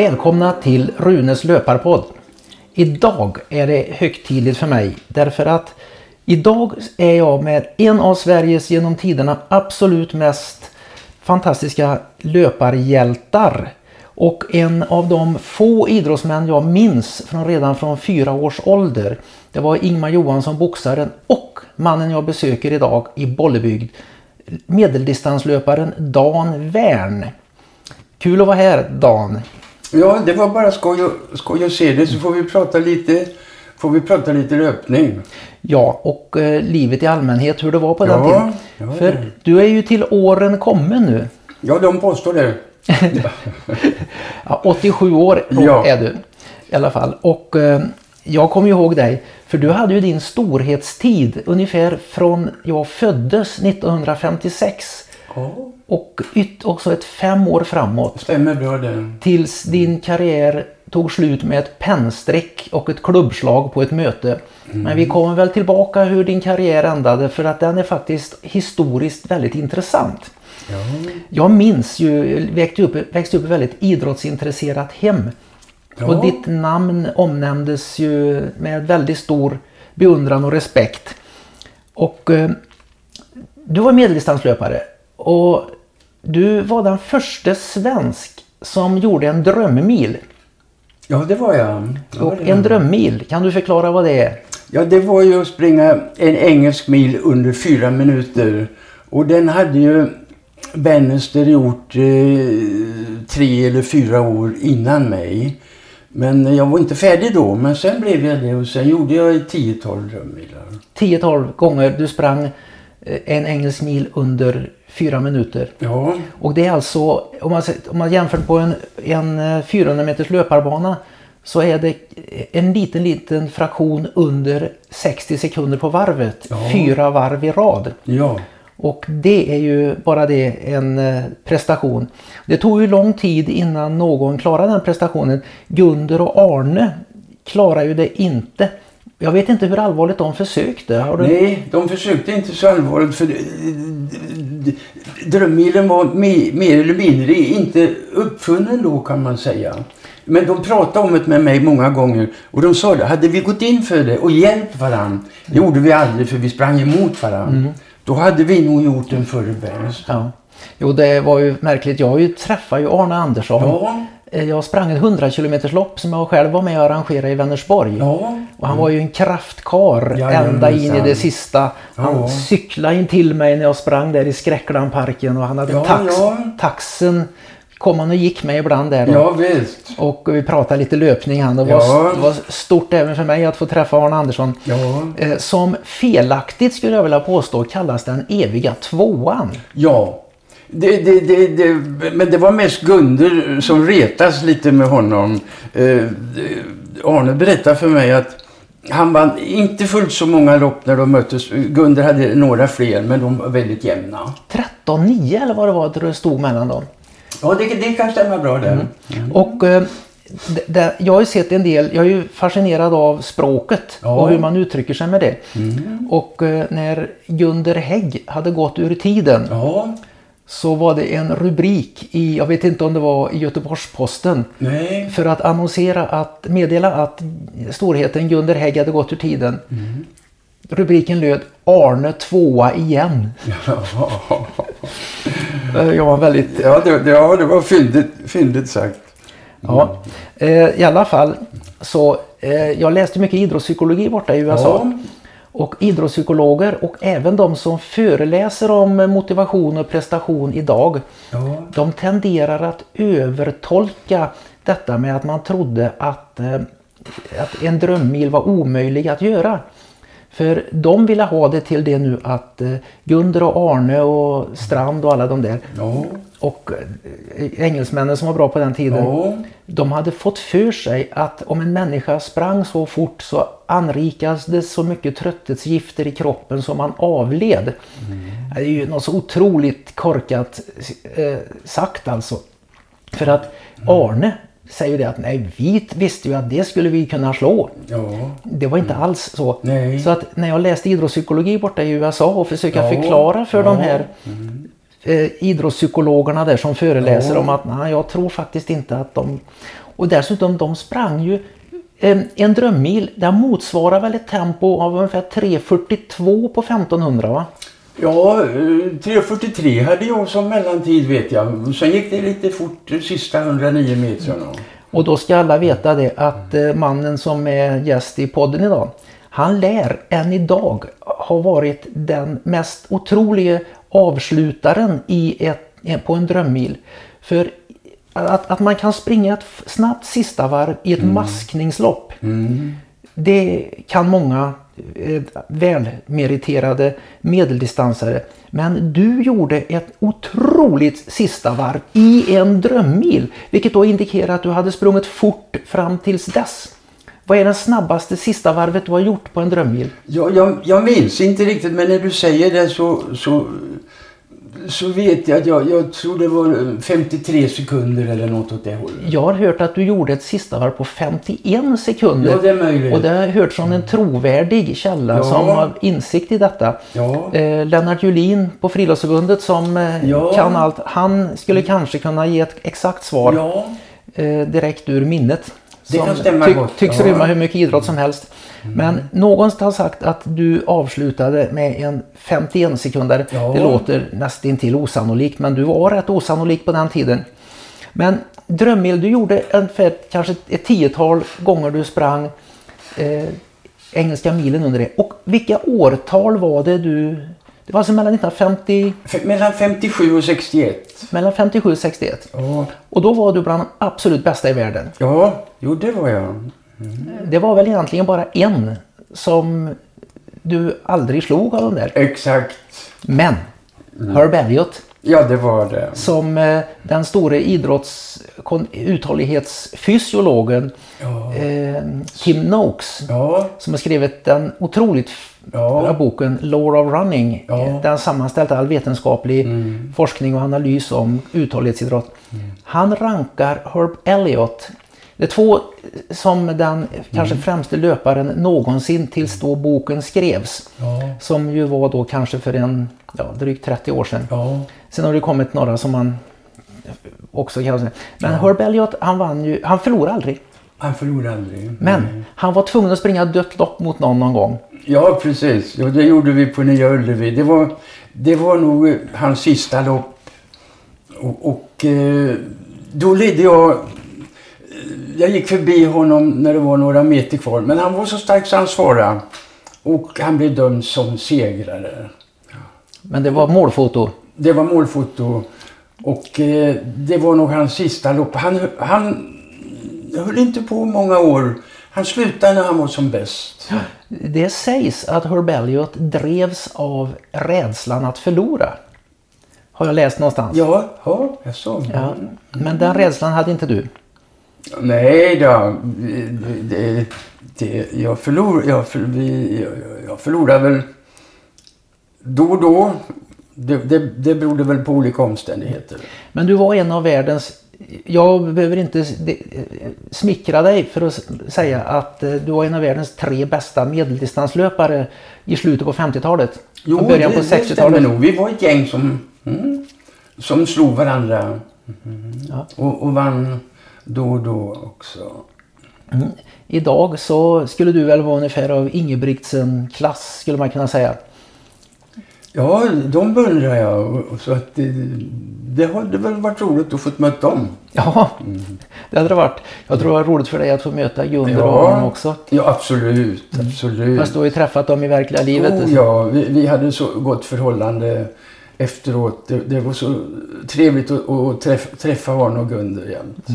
Välkomna till Runes löparpodd. Idag är det högtidligt för mig därför att idag är jag med en av Sveriges genom tiderna absolut mest fantastiska löparhjältar och en av de få idrottsmän jag minns från redan från fyra års ålder. Det var Ingmar Johansson, boxaren och mannen jag besöker idag i Bollebygd. Medeldistanslöparen Dan Wern. Kul att vara här Dan. Ja, det var bara skoj, och, skoj att se dig så får vi prata lite, får vi prata lite löpning. Ja, och eh, livet i allmänhet, hur det var på Ja, den tiden. ja, För det. du är ju till åren kommen nu. Ja, de påstår det. Ja, 87 år Ja. är du i alla fall. Och eh, jag kommer ihåg dig, för du hade ju din storhetstid ungefär från jag föddes 1956 Ja, och yt också ett fem år framåt. stämmer bra det. Tills din karriär tog slut med ett pennstreck och ett klubbslag på ett möte. Men vi kommer väl tillbaka hur din karriär ändade för att den är faktiskt historiskt väldigt intressant. Ja, Jag minns ju, växte upp, växte upp i ett väldigt idrottsintresserat hem. Ja. Och ditt namn omnämndes ju med väldigt stor beundran och respekt. Och eh, du var medeldistanslöpare och du var den första svensk som gjorde en drömmil. ja det var jag. Det. en drömmil, kan du förklara vad det är? Ja, det var ju att springa en engelsk mil under fyra minuter. Och den hade ju Bannister gjort eh, tre eller fyra år innan mig. Men jag var inte färdig då, men sen blev jag det och sen gjorde jag 10-12 drömmilar. 10-12 gånger du sprang eh, en engelsk mil under fyra minuter. Ja, Och det är alltså, om man, om man jämför på en, en eh, 400 meters löparbana så är det en liten, liten fraktion under 60 sekunder på varvet. Ja. Fyra varv i rad. ja. Och det är ju bara det en eh, prestation. Det tog ju lång tid innan någon klarade den prestationen. Gunder och Arne klarar ju det inte. Jag vet inte hur allvarligt de försökte. Har du... Nej, de försökte inte så allvarligt för drömmilen var me- mer eller mindre inte uppfunnen då kan man säga. Men de pratade om det med mig många gånger och de sa det, hade vi gått in för det och hjälpt varandra, det gjorde vi aldrig för vi sprang emot varandra. Då hade vi nog gjort en före Berns. Ja. Jo, det var ju märkligt. Jag har ju träffat ju Arne Andersson. Ja, Jag sprang ett 100 km lopp som jag själv var med och arrangerade i Vänersborg. ja, Och han var ju en kraftkar Jajamensan. ända in i det sista. Han Ja. cyklade in till mig när jag sprang där i Skräcklandparken och han hade Ja, tax, ja. taxen kom han och gick med ibland där. då. ja visst. Och vi pratade lite löpning han. Det var, Ja. det var stort även för mig att få träffa Arne Andersson. Ja, Eh, Som felaktigt skulle jag vilja påstå kallas den eviga tvåan. Ja. Det, det, det, det, men det var mest Gunder som retas lite med honom. Eh, Arne berättade för mig att han vann inte fullt så många lopp när de möttes. Gunder hade några fler, men de var väldigt jämna. 13-9 eller vad det var det stod mellan dem. Ja, det, det kan stämma bra där. Och eh, det, jag har ju sett en del, jag är ju fascinerad av språket Ja. och hur man uttrycker sig med det. Och eh, när Gunder Hägg hade gått ur tiden Ja, så var det en rubrik i, jag vet inte om det var i Göteborgs-Posten, nej. för att annonsera att, meddela att storheten Gunder Hägg hade gått ur tiden. Rubriken löd Arne tvåa igen. Eh, Jag var väldigt Ja, det, ja, det var fyndigt, fyndigt sagt. Ja, eh, i alla fall så eh, jag läste mycket idrottspsykologi borta i USA. Ja. Och idrottspsykologer och även de som föreläser om motivation och prestation idag. Ja. De tenderar att övertolka detta med att man trodde att, eh, att en drömmil var omöjlig att göra. För de ville ha det till det nu att eh, Gunder och Arne och Strand och alla de där Ja. Och eh, engelsmännen som var bra på den tiden. Ja. De hade fått för sig att om en människa sprang så fort så anrikas det så mycket trötthetsgifter i kroppen som man avled. Det är ju något så otroligt korkat eh, sagt alltså. För att Arne säger det att nej, vi visste ju att det skulle vi kunna slå. Ja. Det var inte alls så. Nej. Så att när jag läste idrottspsykologi borta i USA och försöka Ja, förklara för ja, de här eh, idrottspsykologerna där som föreläser Ja. om att nej, jag tror faktiskt inte att de... Och dessutom, de sprang ju en, en drömmil, den motsvarar väl ett tempo av ungefär 3.42 på 1500 va? Ja, eh, 3.43 hade jag som mellantid vet jag. Sen gick det lite fort de sista 109 metrarna. Och då ska alla veta det att eh, mannen som är gäst i podden idag, han lär än idag ha varit den mest otroliga avslutaren i ett, på en drömmil. För att, att man kan springa ett snabbt sista varv i ett maskningslopp. Det kan många eh, välmeriterade medeldistansare. Men du gjorde ett otroligt sista varv i en drömmil. Vilket då indikerar att du hade sprungit fort fram tills dess. Vad är det snabbaste sista varvet du har gjort på en drömmil? Ja, jag, jag minns inte riktigt men när du säger det så, så, så vet jag att jag, jag tror det var 53 sekunder eller något åt det hållet. Jag har hört att du gjorde ett sista varv på 51 sekunder. Ja, det är möjligt. Och det har jag hört från en trovärdig källa Ja. som har insikt i detta. Ja. Eh, Lennart Julin på Friluftsförbundet som eh, Ja. kan allt. Han skulle kanske kunna ge ett exakt svar eh, direkt ur minnet. Det som kan stämma gott, Tycks. Mm. rymma hur mycket idrott som helst. Men någon har sagt att du avslutade med en 51 sekunder. Ja. Det låter nästintill osannolikt men du var rätt osannolik på den tiden. Men drömmil, du gjorde ungefär kanske ett tiotal gånger du sprang eh, engelska milen under det. Och vilka årtal var det du... Det var alltså mellan 1950, f- mellan 57 och 61. mellan 57 och 61. Ja, Och då var du bland de absolut bästa i världen. ja jo det var jag. Det var väl egentligen bara en som du aldrig slog av de där. Exakt. Men Herb Elliot Ja, det var det. som eh, den store idrotts kon- uthållighetsfysiologen Ja. eh, Tim Noakes Ja, som har skrivit den otroligt Ja. bra boken Law of Running. Ja. Eh, Den sammanställt all vetenskaplig forskning och analys om uthållighetsidrott. Han rankar Herb Elliot. Det är två som den kanske främste löparen någonsin tills då boken skrevs. Ja. Som ju var då kanske för en ja, drygt 30 år sedan. ja, Sen har det kommit några som man också kan säga. Men Herb Elliot han vann ju, han förlorade aldrig. Han förlorade aldrig. Men han var tvungen att springa dött lopp mot någon någon gång. Ja, precis. Ja, det gjorde vi på Nya Ullevi. Det var, det var nog hans sista lopp. Och, och eh, då ledde jag... eh, Jag gick förbi honom när det var några meter kvar. Men han var så stark så han svarade. Och han blev dömd som segrare. Men det var målfoto. Det var målfoto. Och eh, det var nog hans sista lopp. Han, han höll inte på många år. Han slutade när han var som bäst. Det sägs att Herb Elliot drevs av rädslan att förlora. Har jag läst någonstans. Ja, ja, jag så. Ja, Men den rädslan hade inte du. Nej då. Det, det, jag, förlor, jag, för, jag, jag förlorar väl då och då. Det, det, det berodde väl på olika omständigheter. Men du var en av världens... Jag behöver inte smickra dig för att säga att eh, du var en av världens tre bästa medeldistanslöpare i slutet på 50-talet. och början det, på det stämmer 60-talet. nog. Vi var ett gäng som, mm, som slog varandra. Ja. Och, och vann då och då också. Mm. Idag så skulle du väl vara ungefär av Ingebrigtsen-klass skulle man kunna säga. Ja, de beundrar jag. Och- och Så att det, det hade väl varit roligt att få möta dem. Ja, det hade det varit. Jag tror det var roligt för dig att få möta Gunder och Ja. Aron också. Ja, absolut. absolut. Fast du har ju träffat dem i verkliga livet. Oh, ja, vi, vi hade så gott förhållande efteråt. Det, det var så trevligt att, att träffa, träffa Arne och Gunder jämt.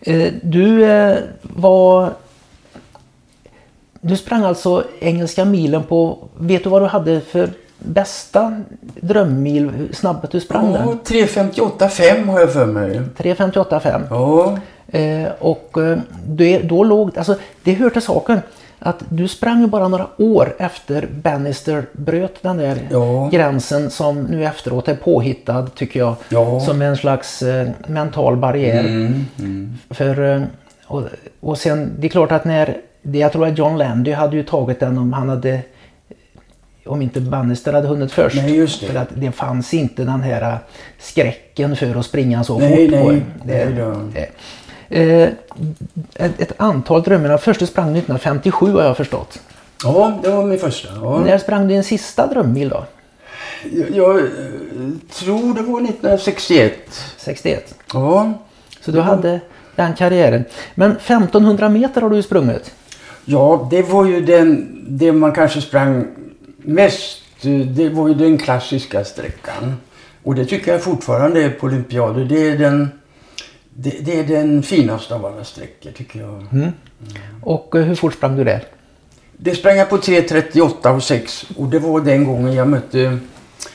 Eh, Du eh, var... Du sprang alltså engelska milen på... Vet du vad du hade för bästa drömmil? Hur snabbt du sprang Ja, den? 3.58,5 har jag för mig. 3.58,5. Ja, Eh, och eh, det, då låg... Alltså det hör till saken att du sprang ju bara några år efter Bannister bröt den där Ja. gränsen som nu efteråt är påhittad tycker jag. Ja. Som en slags eh, mental barriär. mm, mm. För, eh, och, och sen, det är klart att när, det jag tror att John Landy hade ju tagit den om han hade, om inte Bannister hade hunnit först. Nej, just det. För att det fanns inte den här skräcken för att springa så Nej, fort. nej, på det. nej det. Eh, ett, ett antal drömmar. Första sprang 1957 har jag förstått. Ja, det var min första. Ja. När sprang du din sista drömmil då? Jag, jag eh, tror det var 1961. 61. Ja. Så du hade den karriären. Men 1500 meter har du sprungit. Ja, det var ju den, det man kanske sprang mest. Det var ju den klassiska sträckan. Och det tycker jag fortfarande är på olympiader. Det är den, det, det är den finaste av alla sträckor tycker jag. Mm. Och eh, hur fort sprang du där? Det sprang jag på 3.38 och 6 och det var den gången jag mötte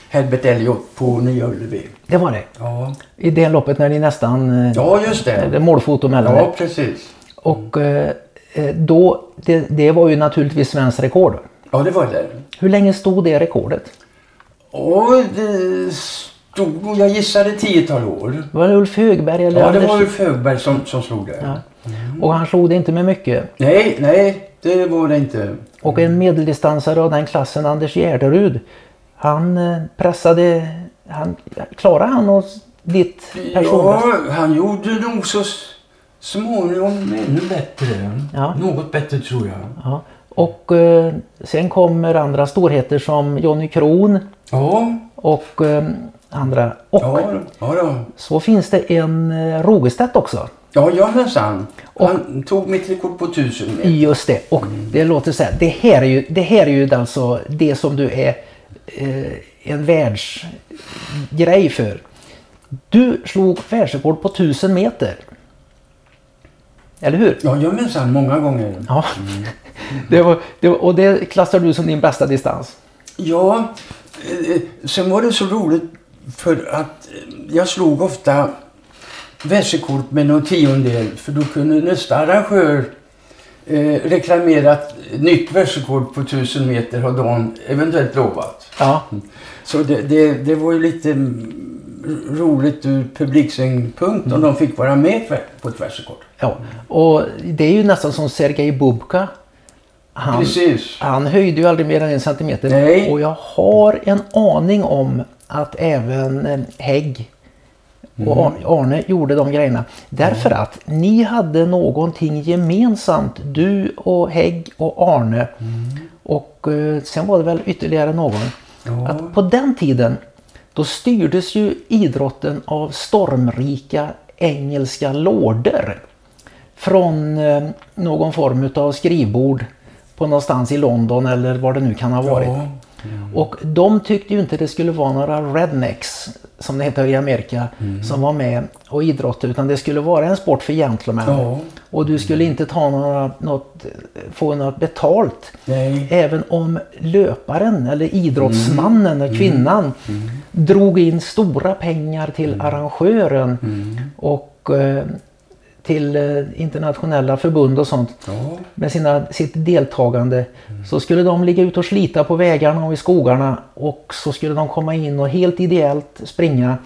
Herbert Elliot på Nya Ullevi. Det var det? Ja. I det loppet när ni nästan... eh, Ja, just det. Målfoto mellan Ja, precis. Och eh, eh, då, det, det var ju naturligtvis svenskt rekord. Ja, det var det. Hur länge stod det rekordet? Och det stod, jag gissade tiotal år. Var det Ulf Högberg eller Ja, det var Ulf Högberg som, som slog det. Ja. Och han slog det inte med mycket. Nej, nej, det var det inte. Och en medeldistansare av den klassen, Anders Gärderud, han eh, pressade... Han, klarade han oss ditt personbästa? Ja, han gjorde nog så småningom ännu bättre. Ja. Något bättre tror jag. Ja. Och eh, sen kommer andra storheter som Johnny Kron Ja, och eh, andra. Och ja, ja då. så finns det en eh, Rogestedt också. Ja, ja minsann. Han tog mitt rekord på tusen meter. Just det. Och det låter så här. Det här är ju, det här är ju alltså det som du är eh, en världsgrej för. Du slog världsrekord på 1000 meter. Eller hur? Ja, ja minsann, många gånger. Ja. Det var, det var, och det klassar du som din bästa distans? Ja, eh, sen var det så roligt för att eh, jag slog ofta världsrekord med någon tiondel för då kunde nästa arrangör eh, reklamera att nytt världsrekord på 1000 meter har de eventuellt lovat. Ja. Så det, det, det var ju lite mm, roligt ur publiksynpunkt om de fick vara med på ett världsrekord. ja. Och det är ju nästan som Sergej Bubka. Han, Precis. han höjde ju aldrig mer än en centimeter. Nej. Och jag har en aning om att även eh, Hägg och Ar- Arne gjorde de grejerna. Därför att ni hade någonting gemensamt. Du och Hägg och Arne. Och eh, sen var det väl ytterligare någon. Ja. Att på den tiden då styrdes ju idrotten av stormrika engelska lorder. Från eh, någon form av skrivbord på någonstans i London eller var det nu kan ha varit. Ja. Och de tyckte ju inte det skulle vara några rednecks, som det heter i Amerika, som var med och idrottade utan det skulle vara en sport för gentlemen. Ja. Och du skulle inte ta några, något, få något betalt. Nej. Även om löparen eller idrottsmannen eller kvinnan drog in stora pengar till arrangören och eh, till eh, internationella förbund och sånt Ja. med sina, sitt deltagande så skulle de ligga ute och slita på vägarna och i skogarna och så skulle de komma in och helt ideellt springa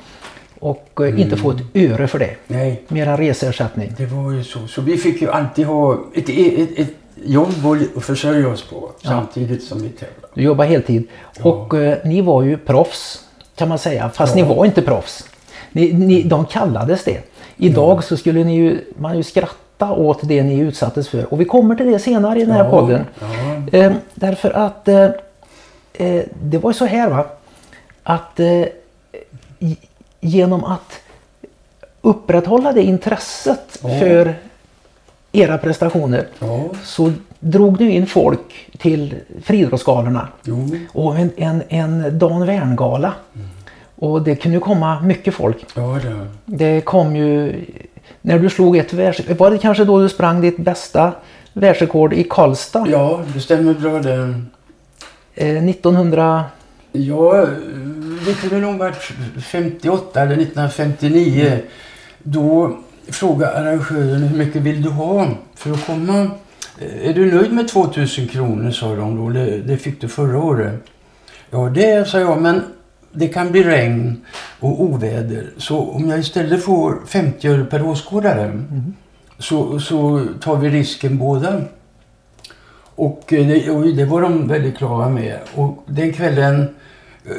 och eh, inte få ett öre för det. Nej. Mer än reseersättning. Det var ju så. Så vi fick ju alltid ha ett, ett, ett jobb att försörja oss på samtidigt som vi tävlade. Du jobbar heltid. Och eh, ni var ju proffs kan man säga. Fast ni var inte proffs. Ni, ni, de kallades det. Idag så skulle ni ju, man ju skratta åt det ni utsattes för. Och vi kommer till det senare i den här Ja, podden. ja. Eh, därför att eh, eh, det var ju så här va. Att eh, genom att upprätthålla det intresset Ja. för era prestationer så drog du in folk till friidrottsgalorna. Och en, en, en Dan Wern-gala. Och det kunde ju komma mycket folk. Ja, det. Det kom ju... När du slog ett världsrekord, var det kanske då du sprang ditt bästa världsrekord i Karlstad? ja, det stämmer bra det. Eh, 1900... Ja, det kunde nog varit 58 eller 1959. Då frågade arrangören hur mycket vill du ha för att komma? Är du nöjd med 2000 kronor sa de då. Det, det fick du förra året. Ja, det sa jag, men det kan bli regn och oväder. Så om jag istället får 50 öre per åskådare så, så tar vi risken båda. Och eh, det, och det var de väldigt klara med. Och den kvällen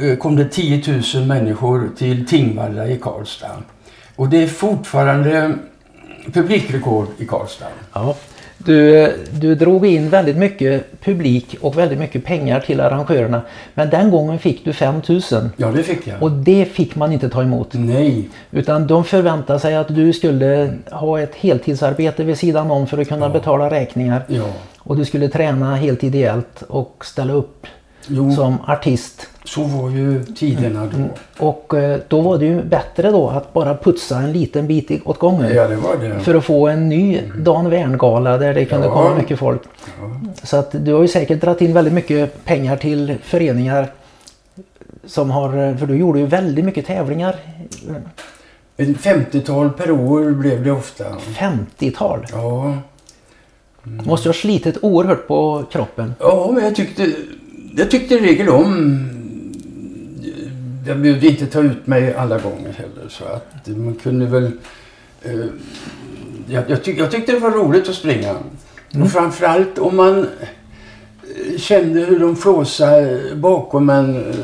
eh, kom det 10 000 människor till Tingvalla i Karlstad. Och det är fortfarande publikrekord i Karlstad. Ja. Du, du drog in väldigt mycket publik och väldigt mycket pengar till arrangörerna. Men den gången fick du 5000 Ja, det fick jag. och det fick man inte ta emot. Nej, Utan de förväntade sig att du skulle ha ett heltidsarbete vid sidan om för att kunna betala räkningar. ja. Och du skulle träna helt ideellt och ställa upp Jo, som artist. så var ju tiderna då. Och eh, då var det ju bättre då att bara putsa en liten bit åt gången. Ja, det var det. För att få en ny Dan Wern-gala där det kunde Ja. komma mycket folk. Så att du har ju säkert dragit in väldigt mycket pengar till föreningar som har, för du gjorde ju väldigt mycket tävlingar. Ett 50-tal per år blev det ofta. 50-tal. Ja, Måste ju ha slitit oerhört på kroppen. ja men jag tyckte, jag tyckte i regel om... Jag behövde inte ta ut mig alla gånger heller. Så att man kunde väl... Eh, jag, jag, tyck, jag tyckte det var roligt att springa. Och framförallt om man eh, kände hur de flåsade bakom en. eh,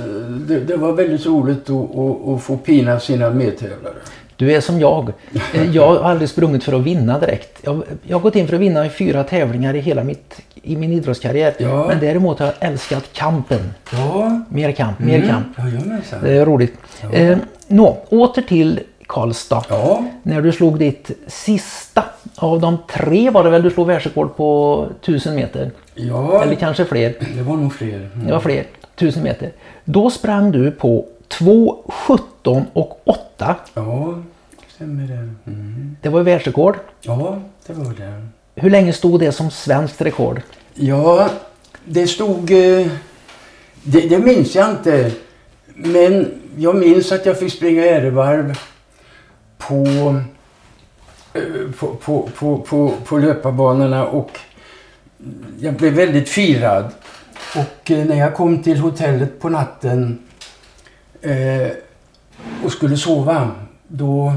Det, det var väldigt roligt att, att, att få pina sina medtävlare. Du är som jag. Eh, Jag har aldrig sprungit för att vinna direkt. Jag, jag har gått in för att vinna i fyra tävlingar i hela mitt, i min idrottskarriär. Ja. Men däremot har jag älskat kampen. Ja, Mer kamp, mer kamp. Jajamensan. Det är roligt. Eh, Nå, åter till Karlstad. Ja, När du slog ditt sista av de tre var det väl du slog världsrekord på 1000 meter? ja Eller kanske fler. det var nog fler. Mm. Det var fler. 1000 meter. Då sprang du på 2.17 och 8. Ja, stämmer det. Mm. Det var världsrekord. Ja, det var det. Hur länge stod det som svenskt rekord? Ja, det stod... eh, Det, det minns jag inte. Men jag minns att jag fick springa ärevarv på, eh, på, på, på, på, på löparbanorna och jag blev väldigt firad. Och eh, när jag kom till hotellet på natten eh, och skulle sova, då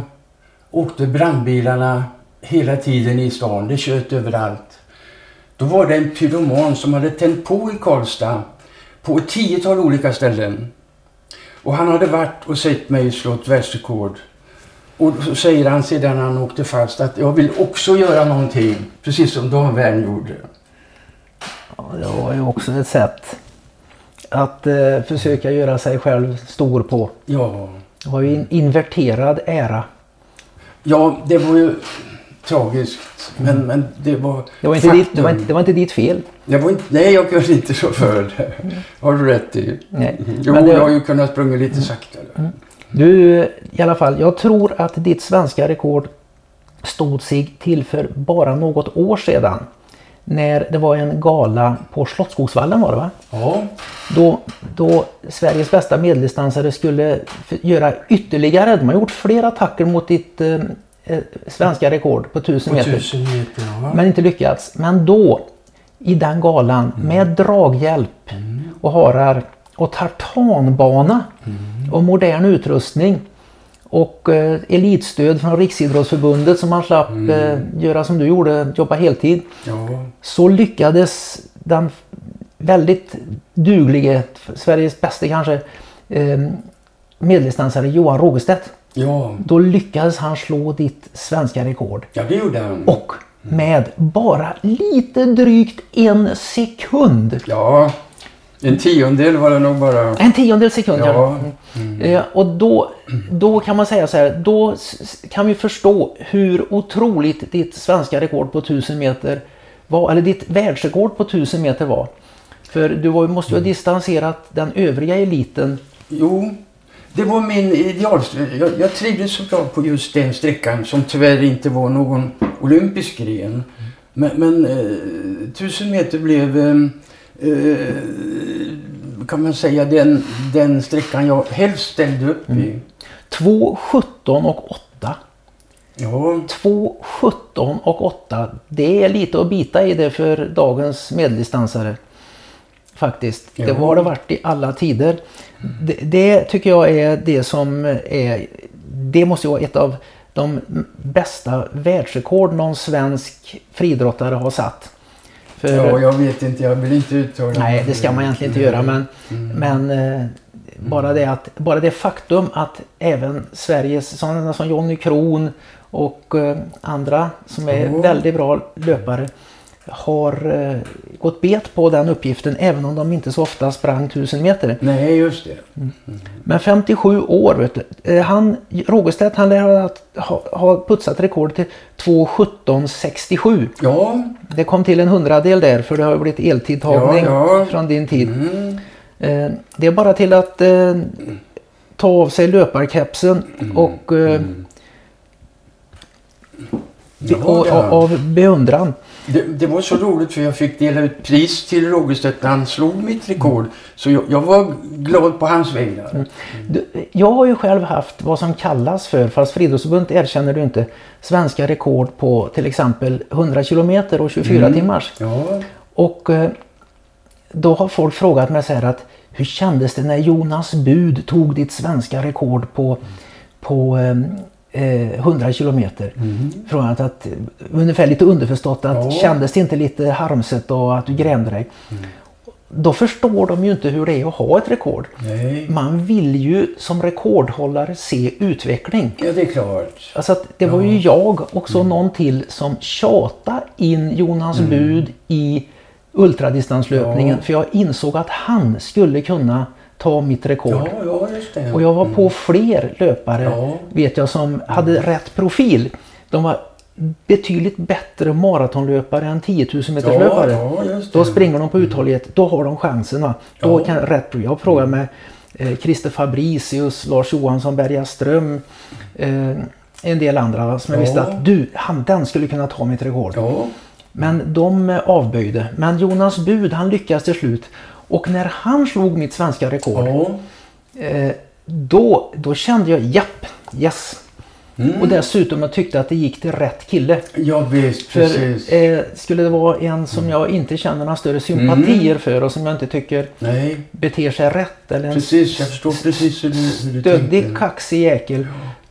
åkte brandbilarna hela tiden i stan. Det tjöt överallt. Då var det en pyroman som hade tänt på i Karlstad på ett tiotal olika ställen. Och han hade varit och sett mig slå ett världsrekord. Och så säger han sedan han åkte fast att jag vill också göra någonting, precis som Dan Wern gjorde. Ja, det var ju också ett sätt att eh, försöka göra sig själv stor på. Ja, Det var ju en inverterad ära. ja det var ju tragiskt. Men, men det var Det var, inte ditt, det, var inte, det var inte ditt fel. Det var inte, nej, jag kunde inte så för det. Har du rätt i. Nej. Jo, Men det- jag har ju kunnat springa lite saktare. Du, i alla fall, jag tror att ditt svenska rekord stod sig till för bara något år sedan. När det var en gala på Slottsskogsvallen var det va? Ja, Då, då Sveriges bästa medeldistansare skulle göra ytterligare, de har gjort fler attacker mot ditt eh, eh, svenska rekord på 1000 på meter. tusen meter. Ja. Men inte lyckats. Men då, i den galan, med draghjälp och harar och tartanbana och modern utrustning och eh, elitstöd från Riksidrottsförbundet som man slapp eh, göra som du gjorde, jobba heltid. ja, Så lyckades den väldigt duglige, Sveriges bästa kanske, eh, medeldistansare Johan Rågestedt. ja, Då lyckades han slå ditt svenska rekord. ja, det gjorde han. Och med bara lite drygt en sekund. Ja, en tiondel var det nog bara. En tiondel sekund. Ja, Eh, och då, då kan man säga så här, då kan vi förstå hur otroligt ditt svenska rekord på 1000 meter var, eller ditt världsrekord på 1000 meter var. För du var, måste ju ha distanserat den övriga eliten. jo. Det var min idealsträcka. Jag, jag trivdes så bra på just den sträckan som tyvärr inte var någon olympisk gren. Men, men eh, tusen meter blev, eh, kan man säga, den, den sträckan jag helst ställde upp i. 2.17 och 8. Ja, 2.17 och 8. Det är lite att bita i det för dagens medeldistansare. Faktiskt. Det Ja. har det varit i alla tider. Det, det tycker jag är det som är... Det måste ju vara ett av de bästa världsrekord någon svensk friidrottare har satt. För, ja, jag vet inte. Jag vill inte uttala Nej, mig. det ska man egentligen inte göra. Men, men eh, bara, det att, bara det faktum att även Sveriges, sådana som Jonny Kron och eh, andra som är Ja. väldigt bra löpare har eh, gått bet på den uppgiften även om de inte så ofta sprang 1000 meter. Nej, just det. Men 57 år vet du. Eh, Han, Rogerstedt han lär ha, ha, ha putsat rekord till 2.17.67. Ja, Det kom till en hundradel där för det har blivit eltidtagning Ja, ja. från din tid. mm. Eh, Det är bara till att ta av sig löparkepsen Mm. och, ja. och, av beundran. Det, det var så roligt för jag fick dela ut pris till Rogerstedt när han slog mitt rekord. Så jag, jag var glad på hans vägnar. Du, Jag har ju själv haft vad som kallas för, fast Friidrottsförbundet erkänner du inte, svenska rekord på till exempel 100 kilometer och 24 Mm. timmars. Ja, Och eh, då har folk frågat mig så här att hur kändes det när Jonas Bud tog ditt svenska rekord på, på eh, eh, 100 kilometer? Frågat att, eh, ungefär lite underförstått att Ja. kändes det inte lite harmset och att du grämde dig? Då förstår de ju inte hur det är att ha ett rekord. nej. Man vill ju som rekordhållare se utveckling. Ja, det är klart. Alltså att det var ju jag och så någon till som tjatade in Jonas Bud i ultradistanslöpningen. Ja. För jag insåg att han skulle kunna ta mitt rekord. Ja, ja, det. Och jag var på fler löpare Ja. vet jag som hade rätt profil. De var betydligt bättre maratonlöpare än 10 000 meters löpare. ja. Då springer de på uthållighet. Då har de chansen. Va? Då kan rätt profil. Jag frågar med eh, Christer Fabricius, Lars Johansson Bergaström, eh, en del andra som jag Ja. visste att du, han, den skulle kunna ta mitt rekord. Men de eh, avböjde. Men Jonas Bud han lyckades till slut. Och när han slog mitt svenska rekord ja. Eh, då, då kände jag japp, yes. Mm. Och dessutom jag tyckte att det gick till rätt kille. ja visst, För precis. eh, skulle det vara en som jag inte känner några större sympatier för och som jag inte tycker Nej, beter sig rätt eller en precis. Jag förstår precis hur du, hur du stöddig, kaxig jäkel.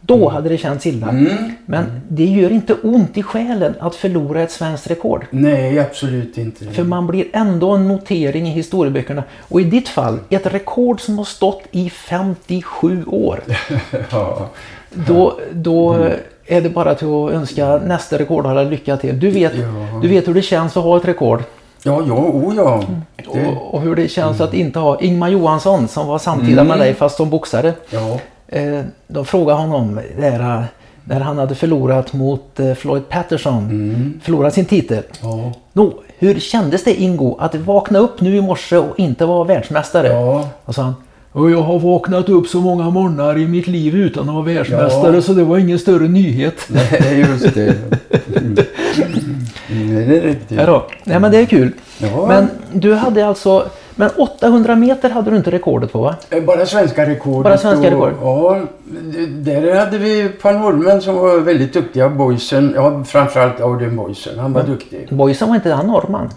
Då hade det känts illa. Mm. Men det gör inte ont i själen att förlora ett svenskt rekord. Nej, absolut inte. För man blir ändå en notering i historieböckerna. Och i ditt fall, ett rekord som har stått i 57 år. ja. Då, då är det bara till att önska nästa rekordhållare lycka till. Du vet, Ja. du vet hur det känns att ha ett rekord. Ja, ja, oh ja. Det, Och, och hur det känns att inte ha Ingmar Johansson som var samtida med dig fast som boxare. ja. Eh, de frågade honom där, när han hade förlorat mot eh, Floyd Patterson. Förlorat sin titel. Ja. Nå, hur kändes det Ingo att vakna upp nu i morse och inte vara världsmästare? Ja. Och sa han. "Och Jag har vaknat upp så många morgnar i mitt liv utan att vara världsmästare Ja. så det var ingen större nyhet. Nej, just det. Mm. Mm, det är riktigt. Ja då. Nej men det är kul. Ja. Men du hade alltså, men 800 meter hade du inte rekordet på va? Eh, Bara svenska rekord. Bara svenska rekord? Ja, där hade vi par norrmän som var väldigt duktiga. Boysen, ja framförallt Audun Boysen. Han var duktig. Boysen var inte han norrman?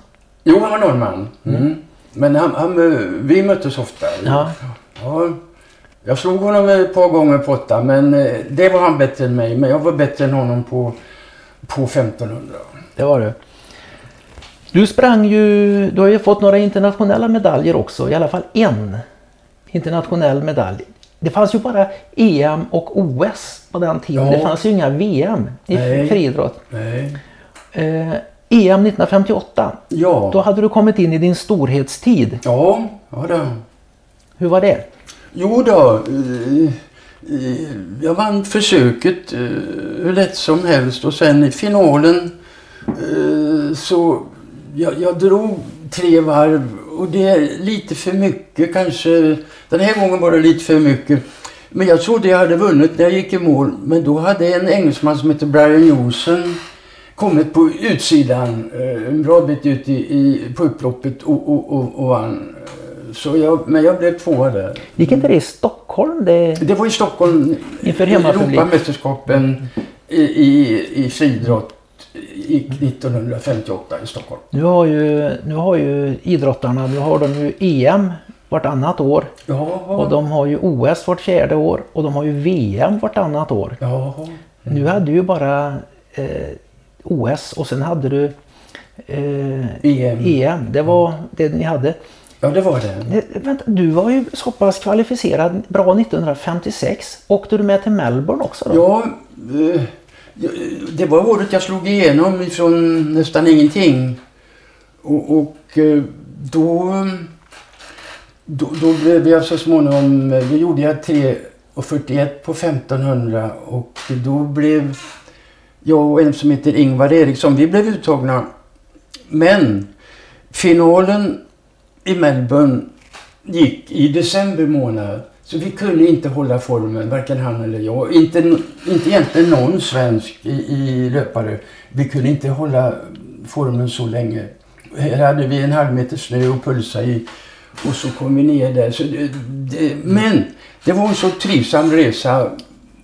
Jo, han var norrman. Mm. Men han, han, eh, vi möttes ofta. Ja. Ja, jag slog honom ett par gånger på åtta, men eh, det var han bättre än mig. Men jag var bättre än honom på, på 1500. Det var du. Du sprang ju, du har ju fått några internationella medaljer också, i alla fall en internationell medalj. Det fanns ju bara EM och OS på den tiden. Ja. Det fanns ju inga VM i Nej. friidrott. Nej. Eh, EM 1958, Ja. då hade du kommit in i din storhetstid. Ja, ja då. Hur var det? Jo då. eh, eh, Jag vann försöket eh, hur lätt som helst och sen i finalen så jag, jag drog tre varv och det är lite för mycket kanske. Den här gången var det lite för mycket. Men jag trodde jag hade vunnit när jag gick i mål. Men då hade en engelsman som heter Brian Johnson kommit på utsidan eh, en bra bit ut i, i, på upploppet och, och, och, och vann. Så jag, men jag blev tvåa där. Gick inte det i Stockholm? Det... Det var i Stockholm, Inför hemmapublik. Europamästerskapen i, i, i friidrott 1958 i Stockholm. Nu har ju, nu har ju idrottarna, nu har de ju EM vartannat år. Ja, Och de har ju OS vart fjärde år och de har ju VM vartannat år. ja, Nu hade du ju bara eh, OS och sen hade du eh, EM. EM. Det var det ni hade. ja, det var det. Det, vänta, du var ju så pass kvalificerad bra 1956. Åkte du med till Melbourne också då? Ja, eh, det var året jag slog igenom ifrån nästan ingenting. Och, och eh, då, då, då blev jag alltså så småningom, eh, då gjorde jag 3,41 på 1500 och då blev jag och en som heter Ingvar Eriksson, vi blev uttagna. Men finalen i Melbourne gick i december månad. Så vi kunde inte hålla formen, varken han eller jag. Inte, inte egentligen någon svensk i, i löpare. Vi kunde inte hålla formen så länge. Här hade vi en halv meter snö och pulsa i. Och så kom vi ner där. Så det, det, men det var en så trivsam resa.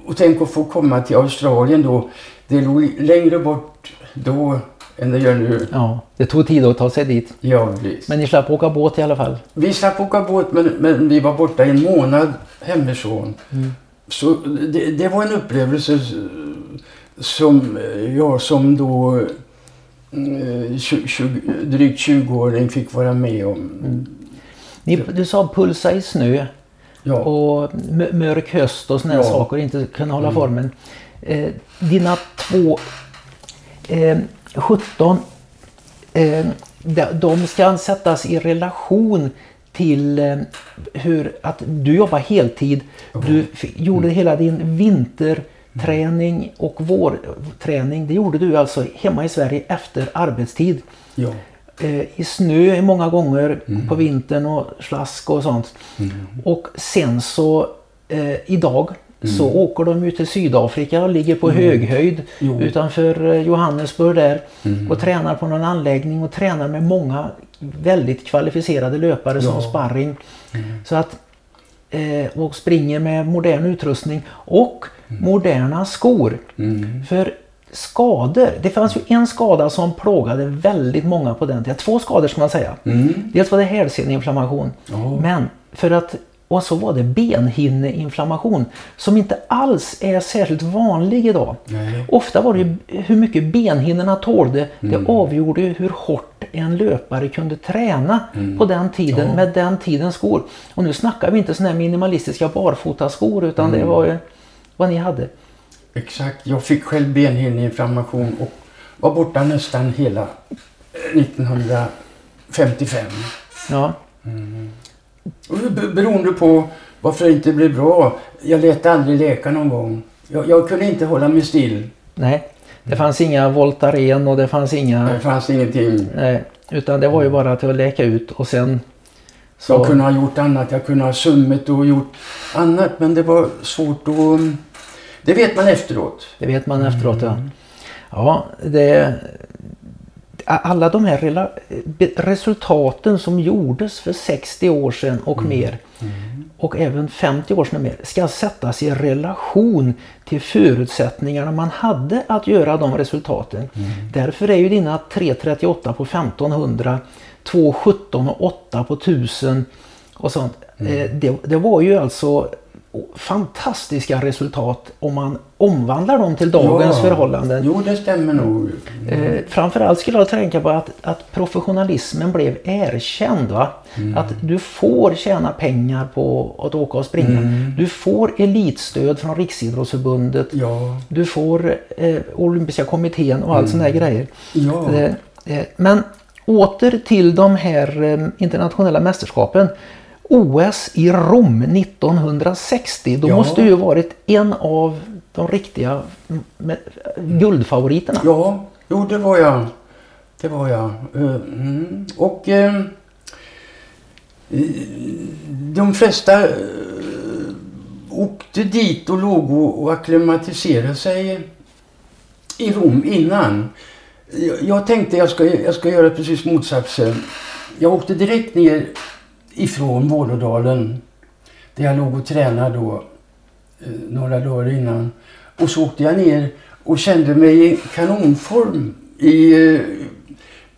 Och tänk att få komma till Australien då. Det låg längre bort då än det gör nu. Ja, det tog tid att ta sig dit. Ja, visst. Men ni slapp åka båt i alla fall? Vi slapp åka båt men, men vi var borta en månad hemifrån. Mm. Så det, det, var en upplevelse som jag som då 20, eh, drygt 20-åring fick vara med om. Mm. Ni, du sa pulsa i snö ja. och mörk höst och såna ja. saker inte kunna hålla mm. formen. Eh, dina två eh, 17 eh, de ska sättas i relation till eh, hur att du jobbar heltid. Du gjorde mm. hela din vinterträning och vårträning. Det gjorde du alltså hemma i Sverige efter arbetstid. Ja. Eh, I snö många gånger mm. på vintern och slask och sånt. Mm. Och sen så eh, idag Mm. Så åker de ut till Sydafrika och ligger på mm. höghöjd jo. utanför eh, Johannesburg där mm. och tränar på någon anläggning och tränar med många väldigt kvalificerade löpare ja. som sparring. Mm. Så att, eh, och springer med modern utrustning och mm. moderna skor. Mm. För skador, det fanns ju en skada som plågade väldigt många på den tiden. Två skador ska man säga. Dels var det hälseneinflammation. Oh. Men för att och så var det benhinneinflammation som inte alls är särskilt vanlig idag. Nej. Ofta var det hur mycket benhinnorna tålde. Mm. Det avgjorde hur hårt en löpare kunde träna mm. på den tiden ja. med den tidens skor. Och nu snackar vi inte sådana här minimalistiska barfotaskor utan mm. det var vad ni hade. Exakt, jag fick själv benhinneinflammation och var borta nästan hela 1955. Ja. Mm. Beroende på varför det inte blev bra. Jag lät aldrig läka någon gång. Jag, jag kunde inte hålla mig still. Nej, det fanns inga Voltaren och det fanns inga... Det fanns ingenting. Nej, utan det var ju bara till att läka ut och sen... Så... Jag kunde ha gjort annat. Jag kunde ha summet och gjort annat men det var svårt att... Det vet man efteråt. Det vet man efteråt, mm. ja. Ja, det, alla de här resultaten som gjordes för 60 år sedan och mm. mer mm. och även 50 år sedan och mer ska sättas i relation till förutsättningarna man hade att göra de resultaten. Mm. Därför är ju dina 3.38 på 1500, 2.17 och 8 på 1000 och sånt. Mm. Eh, det, det var ju alltså fantastiska resultat om man omvandlar dem till dagens ja, förhållanden. Jo, det stämmer nog. Eh, framförallt skulle jag tänka på att, att professionalismen blev erkänd. Va? Mm. Att du får tjäna pengar på att åka och springa. Mm. Du får elitstöd från Riksidrottsförbundet. Ja. Du får eh, Olympiska kommittén och allt mm. sådana grejer. Ja. Eh, eh, men åter till de här internationella mästerskapen. OS i Rom 1960. Då ja. måste ju varit en av de riktiga guldfavoriterna. Ja, jo det var jag. Det var jag. Eh, mm. Och eh, de flesta eh, åkte dit och låg och akklimatiserade sig i Rom innan. Jag tänkte jag ska, jag ska göra precis motsatsen. Jag åkte direkt ner ifrån Vålådalen där jag låg och tränade då eh, några dagar innan. Och så åkte jag ner och kände mig i kanonform i, eh,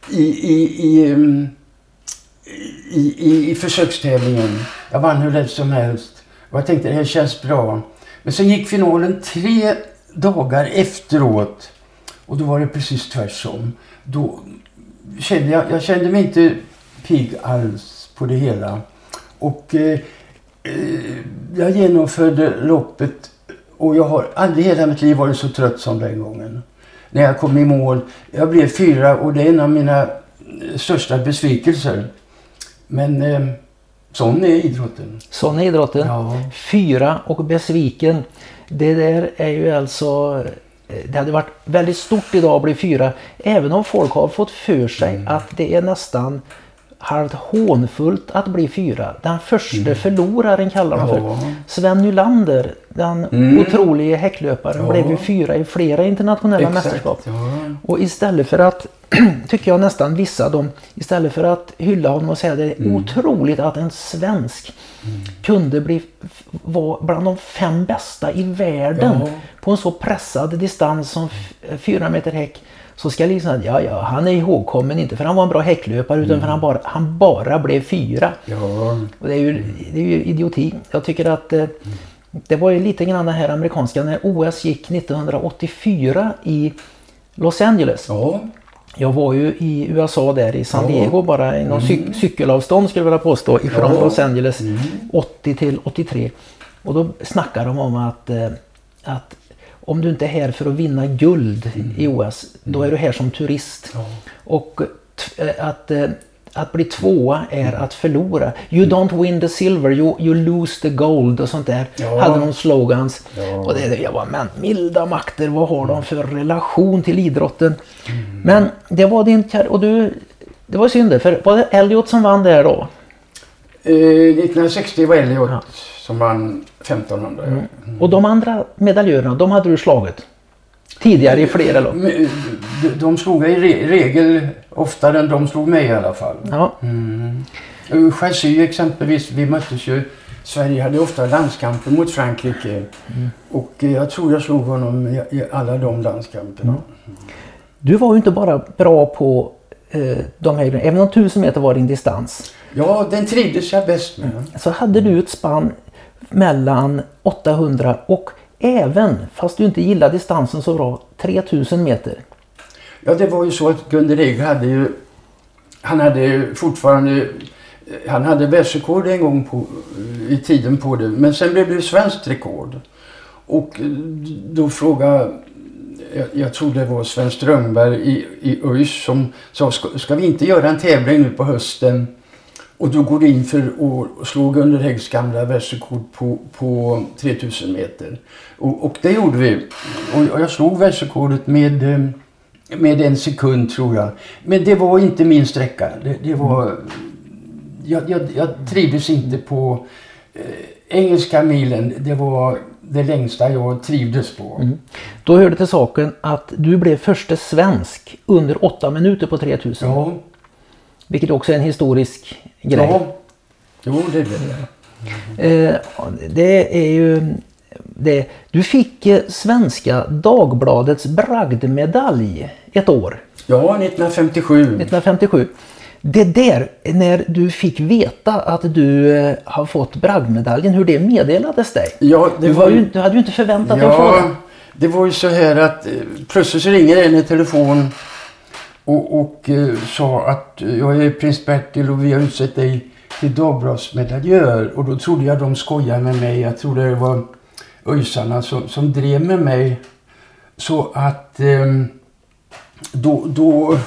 i, i, i, eh, i, i, i försökstävlingen. Jag vann hur lätt som helst. Och jag tänkte det här känns bra. Men sen gick finalen tre dagar efteråt. Och då var det precis tvärtom. Då kände jag, jag kände mig inte pigg alls på det hela. Och eh, eh, jag genomförde loppet Och jag har aldrig i hela mitt liv varit så trött som den gången. När jag kom i mål. Jag blev fyra och det är en av mina eh, största besvikelser. Men eh, sån är idrotten. Sån är idrotten. Ja. Fyra och besviken. Det där är ju alltså... eh, Det hade varit väldigt stort idag att bli fyra. Även om folk har fått för sig Mm. att det är nästan halvt hånfullt att bli fyra. Den första förloraren kallar de för. Mm. Ja. Sven Nylander, den Mm. otroliga häcklöparen, Ja. blev ju fyra i flera internationella mästerskap. Ja. Och istället för att, tycker jag nästan vissa de, istället för att hylla honom och säga det är Mm. otroligt att en svensk kunde bli, vara bland de fem bästa i världen Ja. på en så pressad distans som fyra meter häck. Så ska liksom säga, ja ja, han är ihågkommen inte för han var en bra häcklöpare utan för han bara, han bara blev fyra. Ja. Och det är ju, det är ju idioti. Jag tycker att eh, det var ju lite grann det här amerikanska när OS gick 1984 i Los Angeles. Ja. Jag var ju i USA där i San Ja. Diego bara i någon cy- cykelavstånd skulle jag vilja påstå ifrån Ja. Los Angeles 80 till 83. Och då snackar de om att, eh, att om du inte är här för att vinna guld i OS, då är du här som turist. Ja. Och eh, att, eh, att bli tvåa är att förlora. You don't win the silver, you, you lose the gold och sånt där. Ja. Hade de slogans. Ja. Och det, jag var men milda makter, vad har de för relation till idrotten? Men det var din kar- och du, det var synd för var det Elliot som vann där då? Eh, 1960 var Elliot som vann 1500. Mm. Och de andra medaljörerna, de hade du slagit? Tidigare i flera lopp? Men, eh, de, slog i re, regel oftare än de slog mig i alla fall. Ja. Mm. Chassy exempelvis, vi möttes ju. Sverige hade ofta landskamper mot Frankrike. Mm. Och eh, jag tror jag slog honom i, alla de landskamperna. Du var ju inte bara bra på eh, de här även om 1000 meter var din distans. Ja, den trivdes jag bäst med. Så hade du ett spann mellan 800 och även, fast du inte gillade distansen så bra, 3000 meter. Ja, det var ju så att Gunder Egger hade ju... Han hade ju fortfarande... Han hade världsrekord en gång på, i tiden på det. Men sen blev det ju svenskt rekord. Och då frågade... Jag, jag tror det var Sven Strömberg i, i ÖIS som sa ska, ska vi inte göra en tävling nu på hösten och då går du in för att slå Gunder Häggs gamla världsrekord på, på 3000 meter. Och, och det gjorde vi. Och jag slog världsrekordet med, eh, med en sekund tror jag. Men det var inte min sträcka. Det, det var, jag, jag, jag trivdes inte på eh, engelska milen. Det var det längsta jag trivdes på. Då hörde till saken att du blev första svensk under 8 minuter på 3000. Ja, Vilket också är en historisk grej. ja. Jo, det blev det. Eh, det är ju det. Du fick eh, Svenska Dagbladets bragdmedalj ett år, Ja, 1957. 1957. Det där, när du fick veta att du eh, har fått bragdmedaljen, hur det meddelades dig? Ja, det Du, var ju, du hade ju inte förväntat dig att få Ja, den. det var ju så här att plötsligt så ringer en i telefon och, och eh, sa att eh, jag är prins Bertil och vi har utsett dig till Dagbladsmedaljör. Och då trodde jag de skojade med mig. Jag trodde det var öjsarna som, som drev med mig. Så att eh, då, då,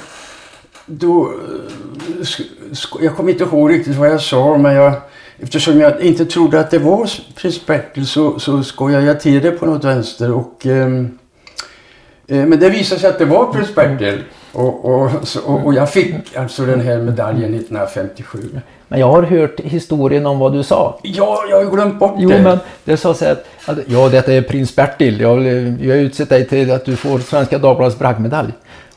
då eh, jag kommer inte ihåg riktigt vad jag sa men jag, eftersom jag inte trodde att det var prins Bertil så, så skojade jag till det på något vänster och eh, eh men det visade sig att det var prins Bertil och, och, så, och, och jag fick alltså den här medaljen 1957. Men jag har hört historien om vad du sa. Ja, jag har glömt bort Jo, det. men det sa så att, att ja, detta är prins Bertil. Jag, jag har utsett dig till att du får Svenska Dagbladets bragdmedalj.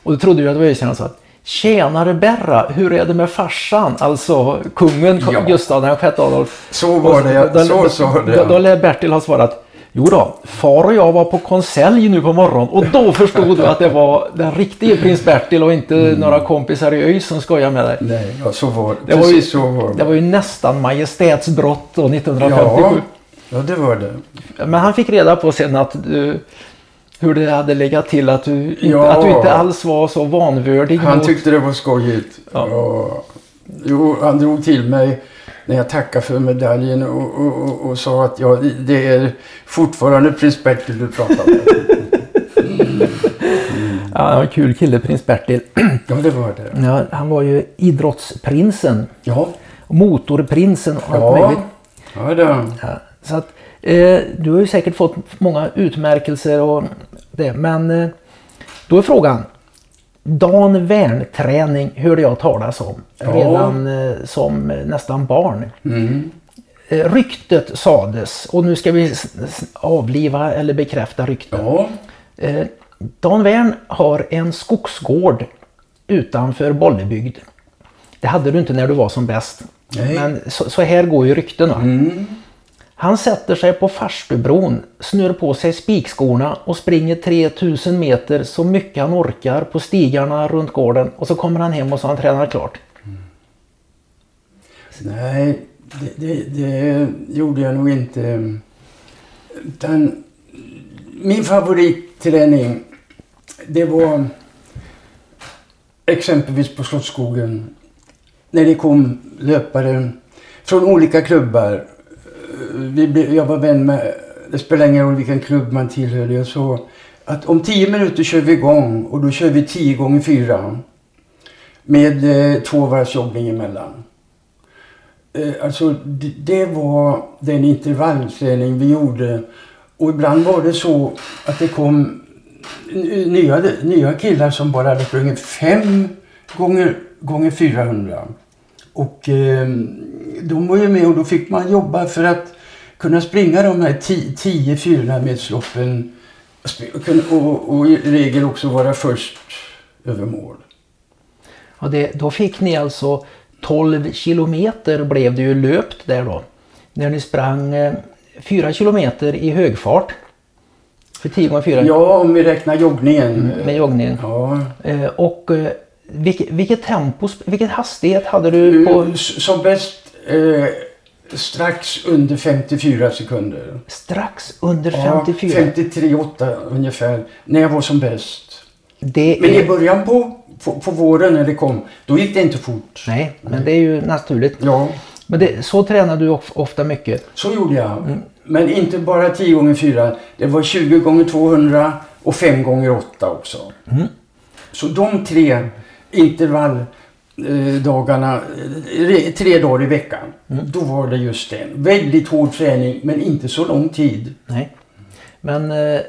Och då trodde jag att det var ökänd sa att Tjenare Berra, hur är det med farsan? Alltså kungen Ja. Gustav VI Adolf. Så var det, Då- så sa det. Då, då lär Bertil ha svarat Jo då, far och jag var på konselj nu på morgonen och då förstod du att det var den riktiga prins Bertil och inte Mm. några kompisar i ÖIS som skojar med dig. Nej, ja, så var Det var, ju, så var det var ju nästan majestätsbrott då 1957. Ja, ja, det var det. Men han fick reda på sen att du, hur det hade legat till att du, inte, Ja. att du inte alls var så vanvördig Han mot... tyckte det var skojigt. Ja. Ja. Jo, han drog till mig när jag tackade för medaljen och, och, och, och sa att ja, det är fortfarande prins Bertil du pratar med. Ja, han var en kul kille, prins Bertil. Ja, det var det. Ja, han var ju idrottsprinsen. Ja, Motorprinsen och allt ja. möjligt. ja det. Ja, så att, eh, du har ju säkert fått många utmärkelser och det. Men eh, då är frågan. Dan Wern-träning hörde jag talas om Ja. redan eh, som nästan barn. Mm. Eh, ryktet sades och nu ska vi avliva eller bekräfta ryktet. Ja, Eh, Dan Wern har en skogsgård utanför Bollebygd. Det hade du inte när du var som bäst. Nej. Men så, så här går ju rykten. Mm. Han sätter sig på farstubron, snör på sig spikskorna och springer 3000 meter så mycket han orkar på stigarna runt gården och så kommer han hem och så har han tränat klart. Mm. nej, det, det, det gjorde jag nog inte. Utan min favoritträning, det var exempelvis på Slottsskogen. När det kom löpare från olika klubbar. Vi blev, jag var vän med, det spelar ingen roll vilken klubb man tillhörde. Jag sa att om tio minuter kör vi igång och då kör vi tio gånger fyra. Med eh, två varvs jobbning emellan. Eh, alltså det, det var den intervallträning vi gjorde. Och ibland var det så att det kom nya, nya killar som bara hade sprungit fem gånger, gånger 400. Och eh, de var ju med och då fick man jobba för att kunna springa de här 10 400 metersloppen och, kunna- och, i regel också vara först över mål. Och det, då fick ni alltså 12 kilometer blev det ju löpt där då. När ni sprang eh, 4 kilometer i högfart. För 10 gånger 4 Ja, om vi räknar joggningen. med joggning. Ja. Eh, och eh, vilket, vilket tempo, vilken hastighet hade du på S- Som bäst eh, strax under 54 sekunder. strax under Ja, 54? 53,8 ungefär. När jag var som bäst. Det Men i början på, på, på våren när det kom, då gick det inte fort. nej, men det är ju naturligt. Ja, Men det, så tränar du of, ofta mycket. så gjorde jag. Mm. Men inte bara 10 gånger 4. Det var 20 gånger 200 och 5 gånger 8 också. Mm. Så de tre intervalldagarna, eh, tre dagar i veckan, Mm. då var det just det. Väldigt hård träning, men inte så lång tid. Nej. Men eh,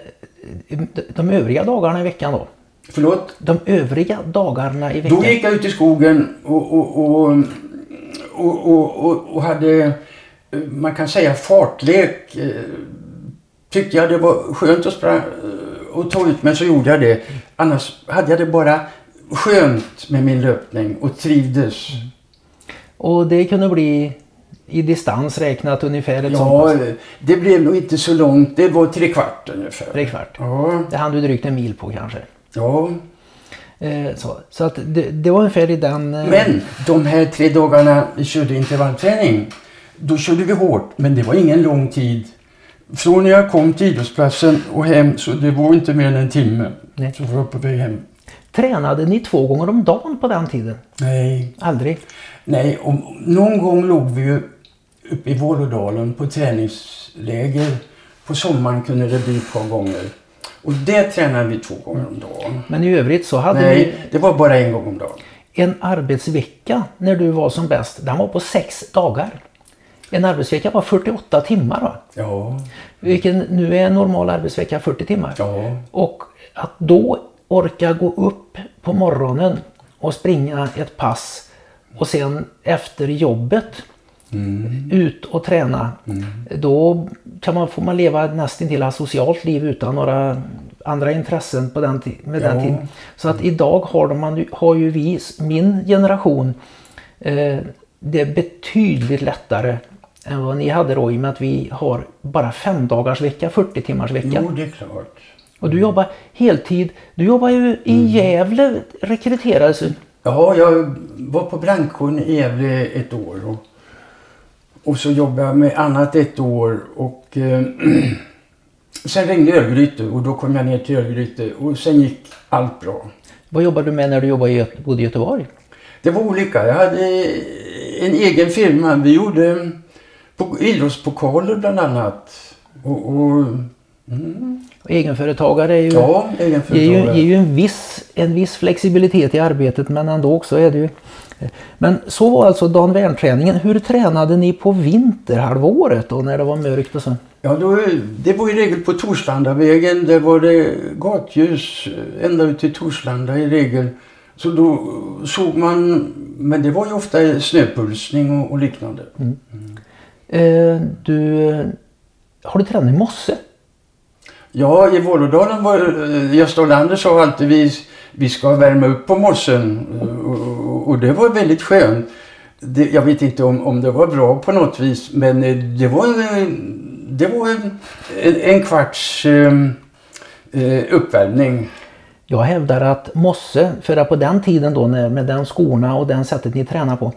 de, övriga dagarna i veckan då? Förlåt? De övriga dagarna i veckan? Då gick jag ut i skogen och, och, och, och, hade, eh, man kan säga fartlek. Eh, Tyckte jag det var skönt att spra, eh, och ta ut mig så gjorde jag det. Annars hade jag det bara skönt med min löpning och trivdes. Och det kunde bli i distans räknat ungefär ett sånt Ja, pass. det blev nog inte så långt. Det var tre kvart ungefär. Tre kvart. Ja, Det hann du drygt en mil på kanske. ja. Eh, så så att det, det var ungefär i den... eh, Men de här tre dagarna vi körde intervallträning, då körde vi hårt, men det var ingen lång tid. Från när jag kom till idrottsplatsen och hem, så det var inte mer än en timme. Nej. Så var jag på väg hem. Tränade ni två gånger om dagen på den tiden? Nej, Aldrig? nej. Om, någon gång låg vi ju uppe i Vålådalen på träningsläger. På sommaren kunde det bli ett par gånger. Och det tränade vi två gånger om dagen. Men i övrigt så hade Nej, ni det var bara en gång om dagen. en arbetsvecka när du var som bäst. Den var på sex dagar. En arbetsvecka var 48 timmar va? Ja, Vilken nu är en normal arbetsvecka 40 timmar. ja, Och att då orka gå upp på morgonen och springa ett pass och sen efter jobbet ut och träna. Då kan man, får man leva nästan till ett socialt liv utan några andra intressen på den, med den Ja. tiden. Så att idag har, de, har ju vi, min generation, eh, det är betydligt lättare än vad ni hade då i och med att vi har bara fem dagars vecka, 40 timmars vecka. jo det är klart. Och du jobbar heltid. Du jobbar ju i Gävle, rekryterades du. Ja, jag var på brandkåren i Gävle ett år. Och, och så jobbade jag med annat ett år. Och eh, sen ringde Örgryte och då kom jag ner till Örgryte och sen gick allt bra. Vad jobbade du med när du jobbade i, bodde i Göteborg? Det var olika. Jag hade en egen firma. Vi gjorde idrottspokaler bland annat. Och, och, mm. Egenföretagare är ju, ja, egenföretagare. Ger, ju, ger ju en, viss, en viss flexibilitet i arbetet men ändå också är det ju men så var alltså Dan Wern-träningen. Hur tränade ni på vinterhalvåret då när det var mörkt och så? Ja, då, det var i regel på Torslandavägen. Där var det gatljus ända ut till Torslanda i regel. Så då såg man, men det var ju ofta snöpulsning och, och liknande. Mm. Mm. Eh, du, har du tränat i mosse? Ja, i Vålådalen var eh, Gösta Olander sa alltid vi, vi ska värma upp på mossen. Och, och, det var väldigt skönt. Det, jag vet inte om, om det var bra på något vis men eh, det var, det var en, en kvarts ehm, eh, uppvärmning. Jag hävdar att mosse, för på den tiden då när, med den skorna och den sättet ni tränar på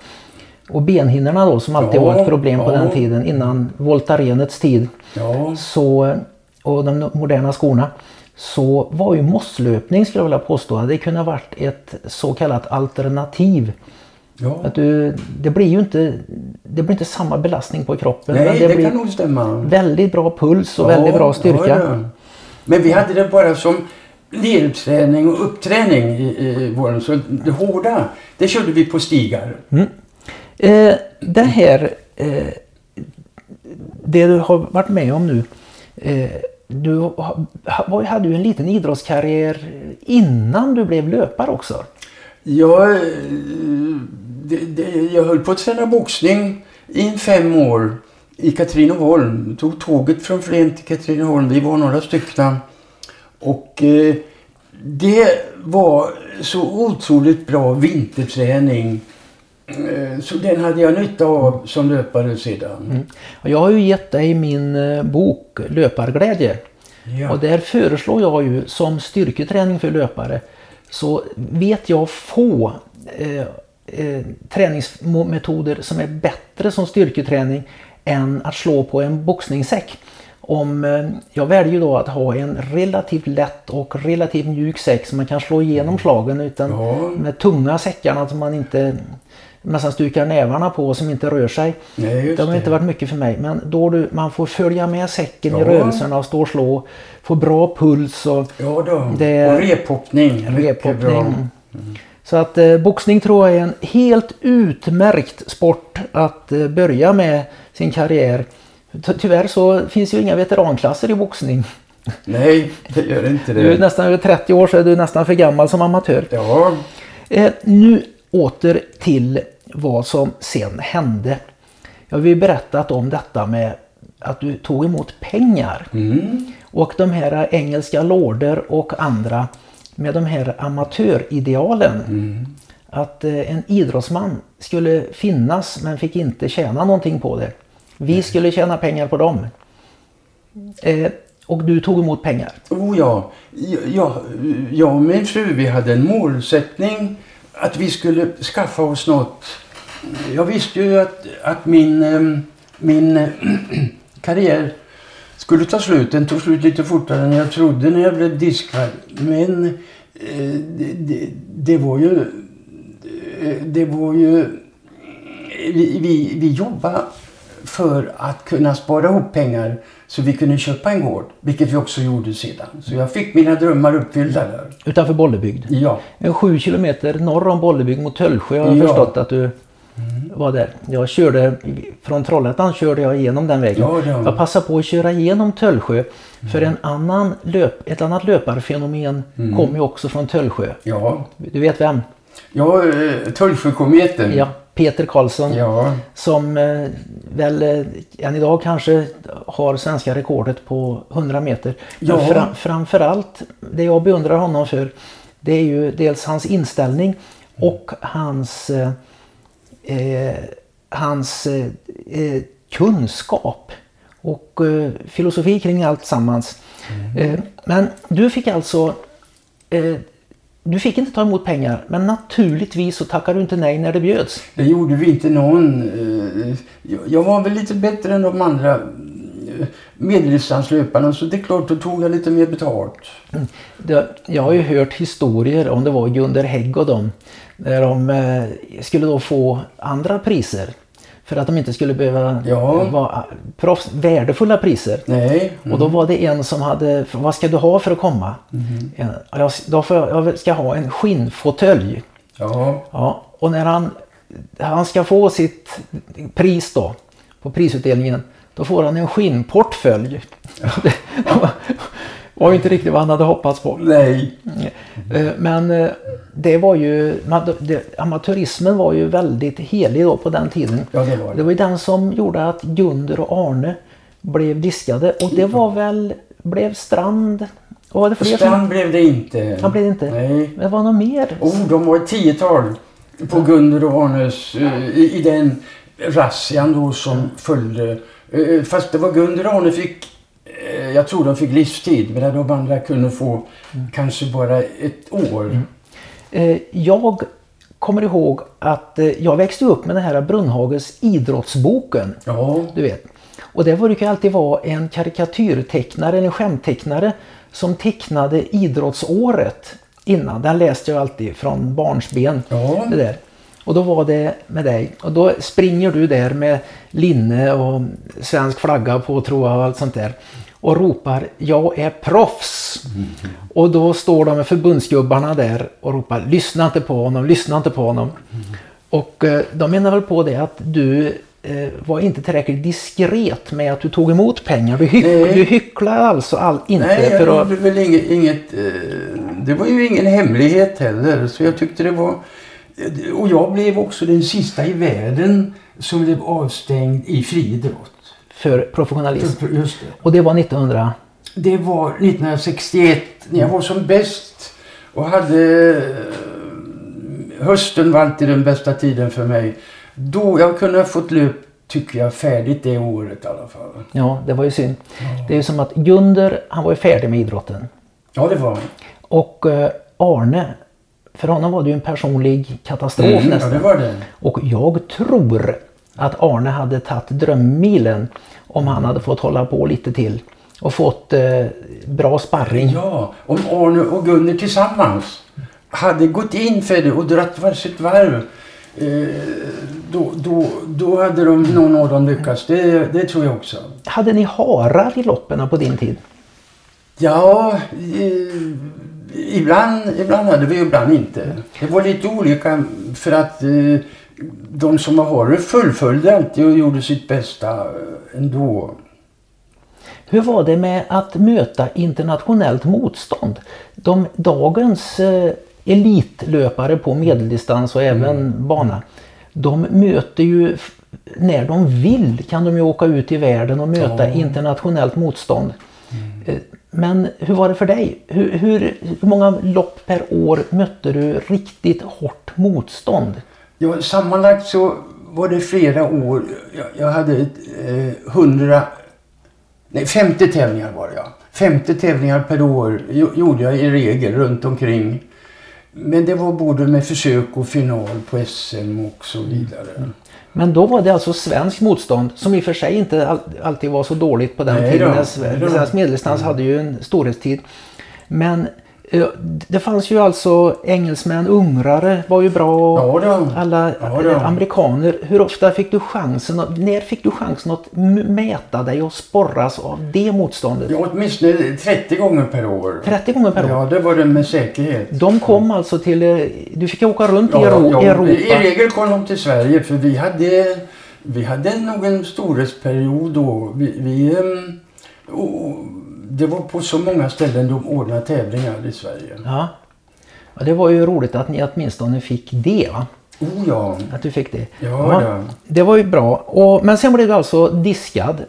och benhinnorna då som alltid ja, var ett problem på ja. den tiden innan Voltarenets tid. Ja. Så, och de moderna skorna så var ju mosslöpning skulle jag vilja påstå, det kunde ha varit ett så kallat alternativ. Ja. Att du, det blir ju inte, det blir inte samma belastning på kroppen. Nej, det, det kan nog stämma. Väldigt bra puls och ja, väldigt bra styrka. Ja, Men vi hade det bara som lerträning och uppträning i, i våren. Så det hårda, det körde vi på stigar. Mm. Eh, det här, eh, det du har varit med om nu. Eh, du hade ju en liten idrottskarriär innan du blev löpare också. Ja, eh, det, det, jag höll på att träna boxning i fem år i Katrineholm. Tog tåget från Flen till Katrineholm. Vi var några stycken. Och eh, det var så otroligt bra vinterträning. Eh, så den hade jag nytta av som löpare sedan. Mm. Jag har ju gett dig min eh, bok Löparglädje. Ja. Och där föreslår jag ju som styrketräning för löpare så vet jag få eh, eh, träningsmetoder som är bättre som styrketräning än att slå på en boxningssäck. Om, eh, jag väljer då att ha en relativt lätt och relativt mjuk säck som man kan slå igenom slagen utan ja. med tunga säckarna som man inte nästan stukar nävarna på som inte rör sig. Nej, det har det. inte varit mycket för mig. Men då du, man får följa med säcken ja. i rörelserna och stå och slå. Få bra puls. Och, ja då. Det, och rephoppning. rephoppning. Mm. Så att eh, boxning tror jag är en helt utmärkt sport att eh, börja med sin karriär. Tyvärr så finns ju inga veteranklasser i boxning. Nej, det gör inte det. Du är nästan över 30 år så är du nästan för gammal som amatör. Ja. Eh, nu åter till vad som sen hände. Jag har ju berättat om detta med att du tog emot pengar. Mm. Och de här engelska lorder och andra med de här amatöridealen. Mm. Att eh, en idrottsman skulle finnas men fick inte tjäna någonting på det. Vi skulle tjäna pengar på dem. Eh, och du tog emot pengar? Oh ja. ja. Jag och min fru vi hade en målsättning att vi skulle skaffa oss något. Jag visste ju att, att min, ehm, min karriär skulle ta slut. Den tog slut lite fortare än jag trodde när jag blev diskad. Men eh, det, det, det, var ju... Det var ju... Vi, vi, vi jobbade för att kunna spara ihop pengar så vi kunde köpa en gård. Vilket vi också gjorde sedan. Så jag fick mina drömmar uppfyllda där. Utanför Bollebygd? Ja. En sju kilometer norr om Bollebygd mot Töllsjö har jag ja. förstått att du mm. var där. Jag körde från Trollhättan körde jag igenom den vägen. Ja, ja. Jag passade på att köra igenom Töllsjö. Mm. För en annan löp, ett annat löparfenomen mm. kom ju också från Töllsjö. Ja. Du vet vem? Ja, eh, Töllsjökometen. Ja. Peter Karlsson ja. som eh, väl eh, än idag kanske har svenska rekordet på 100 meter. Ja. Men fram, framförallt det jag beundrar honom för det är ju dels hans inställning och hans, eh, eh hans eh, eh, kunskap och filosofi kring allt sammans. Mm. men du fick alltså du fick inte ta emot pengar, men naturligtvis så tackade du inte nej när det bjöds. Det gjorde vi inte någon. Eh, jag var väl lite bättre än de andra. medeldistanslöparna så det är klart, då tog jag lite mer betalt. Det, jag har ju hört historier om det var Gunder Hägg och dem. Där de eh, skulle då få andra priser. För att de inte skulle behöva Ja. vara proffs, värdefulla priser. Nej. Och då var det en som hade, vad ska du ha för att komma? En, jag, då får jag, jag ska ha en skinnfåtölj. Ja. Ja, och när han, han ska få sitt pris då, på prisutdelningen, då får han en skinnportfölj. Det var, ju inte riktigt vad han hade hoppats på. Nej. Eh, Men eh, det var ju, amatörismen var ju väldigt helig då på den tiden. Ja, det var Det det. var ju den som gjorde att Gunder och Arne blev diskade och det var väl, blev Strand, och var det fler som, Strand blev det inte. Han blev det inte? Nej. det var något mer? Oh, de var ett tiotal på Gunder och Arnes eh, i, i den razzian då som följde. Fast det var Gunder och Arne fick, jag tror de fick livstid medan de andra kunde få kanske bara ett år. Eh, Jag kommer ihåg att eh, jag växte upp med den här Brunnhages idrottsboken. Ja, Du vet. Och det var det ju alltid vara en karikatyrtecknare, en skämttecknare som tecknade idrottsåret innan. Den läste jag alltid från barnsben. Ja. Det där. Och då var det med dig. Och då springer du där med linne och svensk flagga på tror jag och allt sånt där. Och ropar jag är proffs. Och då står de med förbundsgubbarna där och ropar lyssna inte på honom, lyssna inte på honom. Och eh, de menar väl på det att du eh, var inte tillräckligt diskret med att du tog emot pengar. Du, hyck, du hycklade alltså all, inte Nej, för att... väl inget, inget eh, det var ju ingen hemlighet heller. Så jag tyckte det var... Och jag blev också den sista i världen som blev avstängd i friidrott. För professionalism. Just det. Och det var 1900... Det var 1961 när jag var som bäst och hade... eh, Hösten var alltid den bästa tiden för mig. Då jag kunde ha fått löp, tycker jag, färdigt det året i alla fall. Ja, det var ju synd. Det är ju som att Gunder, han var ju färdig med idrotten. Ja, det var han. Och eh, Arne, för honom var det ju en personlig katastrof Mm, ja, nästan. det var det. Och jag tror att Arne hade tagit drömmilen om han hade fått hålla på lite till. Och fått eh, bra sparring. Ja, om Arne och Gunnar tillsammans hade gått in för det och dratt varsitt varv eh, då, då, då hade de, någon av dem lyckats. Det, det tror jag också. Hade ni harar i loppen på din tid? Ja, eh, ibland, ibland hade vi, ibland inte. Det var lite olika för att eh, de som har det fullföljde alltid och gjorde sitt bästa eh, ändå. Hur var det med att möta internationellt motstånd? De, dagens eh, elitlöpare på medeldistans och även bana, de möter ju, när de vill kan de ju åka ut i världen och möta internationellt motstånd. Eh, Men hur var det för dig? Hur, hur, hur många lopp per år mötte du riktigt hårt motstånd? Ja, sammanlagt så var det flera år. Jag, jag hade ett, eh, 100, nej 50 tävlingar var det ja. 50 tävlingar per år jo- gjorde jag i regel runt omkring. Men det var både med försök och final på SM och så vidare. Men då var det alltså svenskt motstånd som i och för sig inte all, alltid var så dåligt på den Nej tiden. då. Svensk medeldistans hade ju en storhetstid. Men det fanns ju alltså engelsmän, ungrare var ju bra. Ja. Alla Ja amerikaner. Hur ofta fick du chansen? När fick du chansen att mäta dig och sporras av det motståndet? Ja, åtminstone 30 gånger per år. 30 gånger per år? Ja, det var det med säkerhet. De kom alltså till... eh, Du fick åka runt i Ja, Euro- ja, Europa. I regel kom de till Sverige för vi hade, vi hade nog en storhetsperiod då. Vi, vi, ehm, och det var på så många ställen de ordnade tävlingar i Sverige. Ja. ja. Det var ju roligt att ni åtminstone fick det. Va? Oh ja. Att du fick det. Ja, då. det var ju bra. Och, men sen blev du alltså diskad.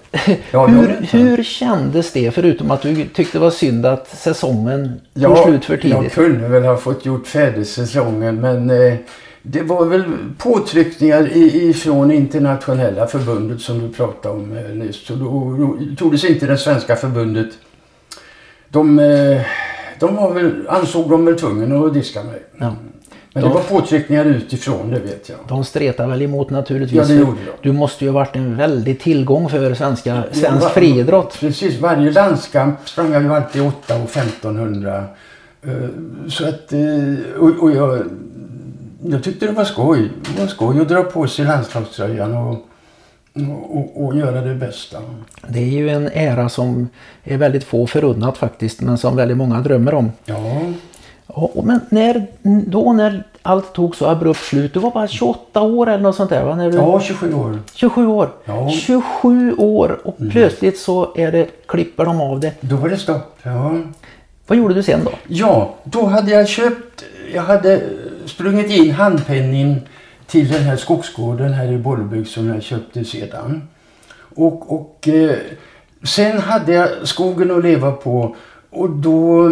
Ja, hur, jag hur kändes det förutom att du tyckte det var synd att säsongen tog Ja, slut för jag tidigt? kunde väl ha fått gjort färdigt säsongen men eh, det var väl påtryckningar ifrån internationella förbundet som du pratade om eh, nyss. Så då, då gjordes inte det svenska förbundet. De, eh, de var väl, ansåg de väl tvungna att diska mig. Ja. Men det var påtryckningar utifrån, det vet jag. De stretar väl emot naturligtvis. Ja, det gjorde de. Du måste ju ha varit en väldig tillgång för svenska, svensk va- friidrott. Precis, varje landskamp sprang jag ju alltid 8 och 1500. Eh, Så att, eh, och, och jag, jag tyckte det var skoj. Det var skoj att dra på sig landslagströjan och, och, och, göra det bästa. Det är ju en ära som är väldigt få förunnat faktiskt, men som väldigt många drömmer om. Ja, och, men när, då när allt tog så abrupt slut, du var bara 28 år eller något sånt där va? När du, ja 27 år. 27 år. Ja. 27 år och plötsligt så är det, klipper de av det. Då var det stopp. Ja. Vad gjorde du sen då? Ja, då hade jag köpt, jag hade sprungit in handpenningen till den här skogsgården här i Bollebygd som jag köpte sedan. Och, och eh, sen hade jag skogen att leva på och då,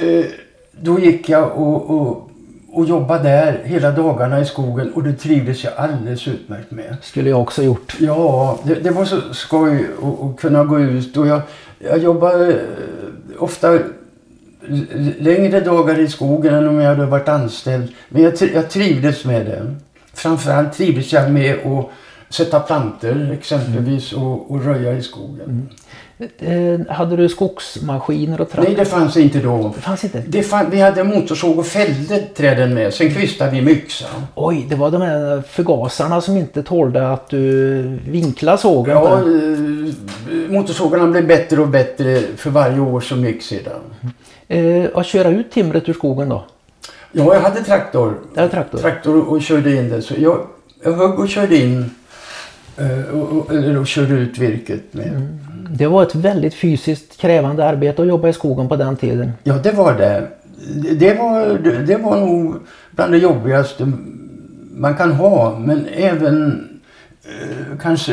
eh, då gick jag och, och, och jobbade där hela dagarna i skogen och det trivdes jag alldeles utmärkt med. Skulle jag också gjort. Ja, det, det var så skoj att, att kunna gå ut och jag, jag jobbade eh, ofta längre dagar i skogen än om jag hade varit anställd. Men jag, jag trivdes med det. Framförallt trivdes jag med att sätta planter exempelvis och, och röja i skogen. Mm hade du skogsmaskiner och traktorer? Nej, det fanns inte då. det fanns inte. Det fann, vi hade motorsåg och fällde träden med. Sen kvistade vi med yxa. Oj, det var de här förgasarna som inte tålde att du vinklade sågen. Ja, eh, motorsågarna blev bättre och bättre för varje år som gick sedan. Eh, att köra ut timret ur skogen då? Ja, jag hade traktor. Är traktor. Traktor och körde in det. Så jag, jag högg och körde in eh, och, och, eller och körde ut virket med. Det var ett väldigt fysiskt krävande arbete att jobba i skogen på den tiden. Ja, det var det. Det- var, det, var nog bland det jobbigaste man kan ha. Men även eh, kanske,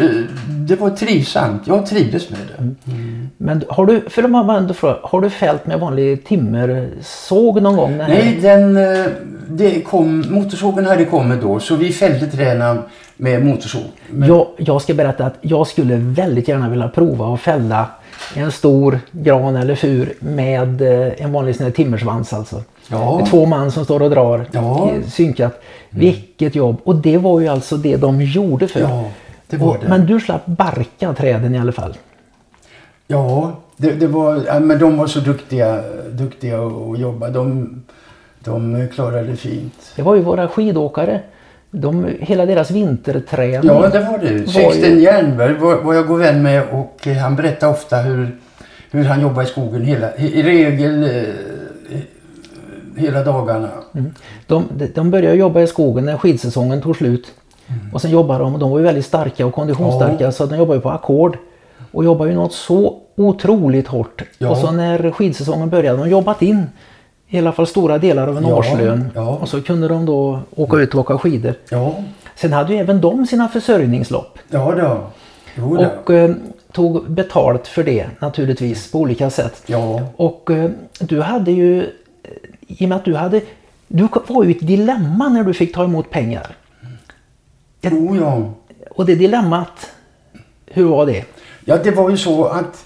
det var trivsamt. Jag trivdes med det. Men har du, för de har ändå frågat, har du fällt med vanlig timmersåg någon gång? Här- Nej, den, eh, det kom, motorsågen hade kommit då så vi fällde träden med motorsåg. Men, Jag, jag ska berätta att jag skulle väldigt gärna vilja prova att fälla en stor gran eller fur med eh, en vanlig sån här timmersvans alltså. Ja. Två man som står och drar Ja. eh, synkat. Vilket jobb! Och det var ju alltså det de gjorde för. Ja, det var och, det. Men du slapp barka träden i alla fall. Ja, det, det var, men de var så duktiga, duktiga att jobba. De, de klarade det fint. Det var ju våra skidåkare. De, hela deras vinterträning. Ja, det var det. Sixten Jernberg var, var jag god vän med och eh, han berättade ofta hur, hur han jobbade i skogen hela, i, regel eh, hela dagarna. De, de började jobba i skogen när skidsäsongen tog slut. Och sen jobbade de, och de var ju väldigt starka och konditionsstarka Ja. så de jobbade på ackord. Och jobbade ju något så otroligt hårt. Ja. Och så när skidsäsongen började, de jobbat in i alla fall stora delar av en Ja, årslön. ja. Och så kunde de då åka ut och åka skidor. Ja, Sen hade ju även de sina försörjningslopp. ja då. Jo då. Och eh, tog betalt för det naturligtvis på olika sätt. Ja, Och eh, du hade ju, eh, i och med att du hade, du var ju ett dilemma när du fick ta emot pengar. jo ja. Och det dilemmat, hur var det? Ja, det var ju så att,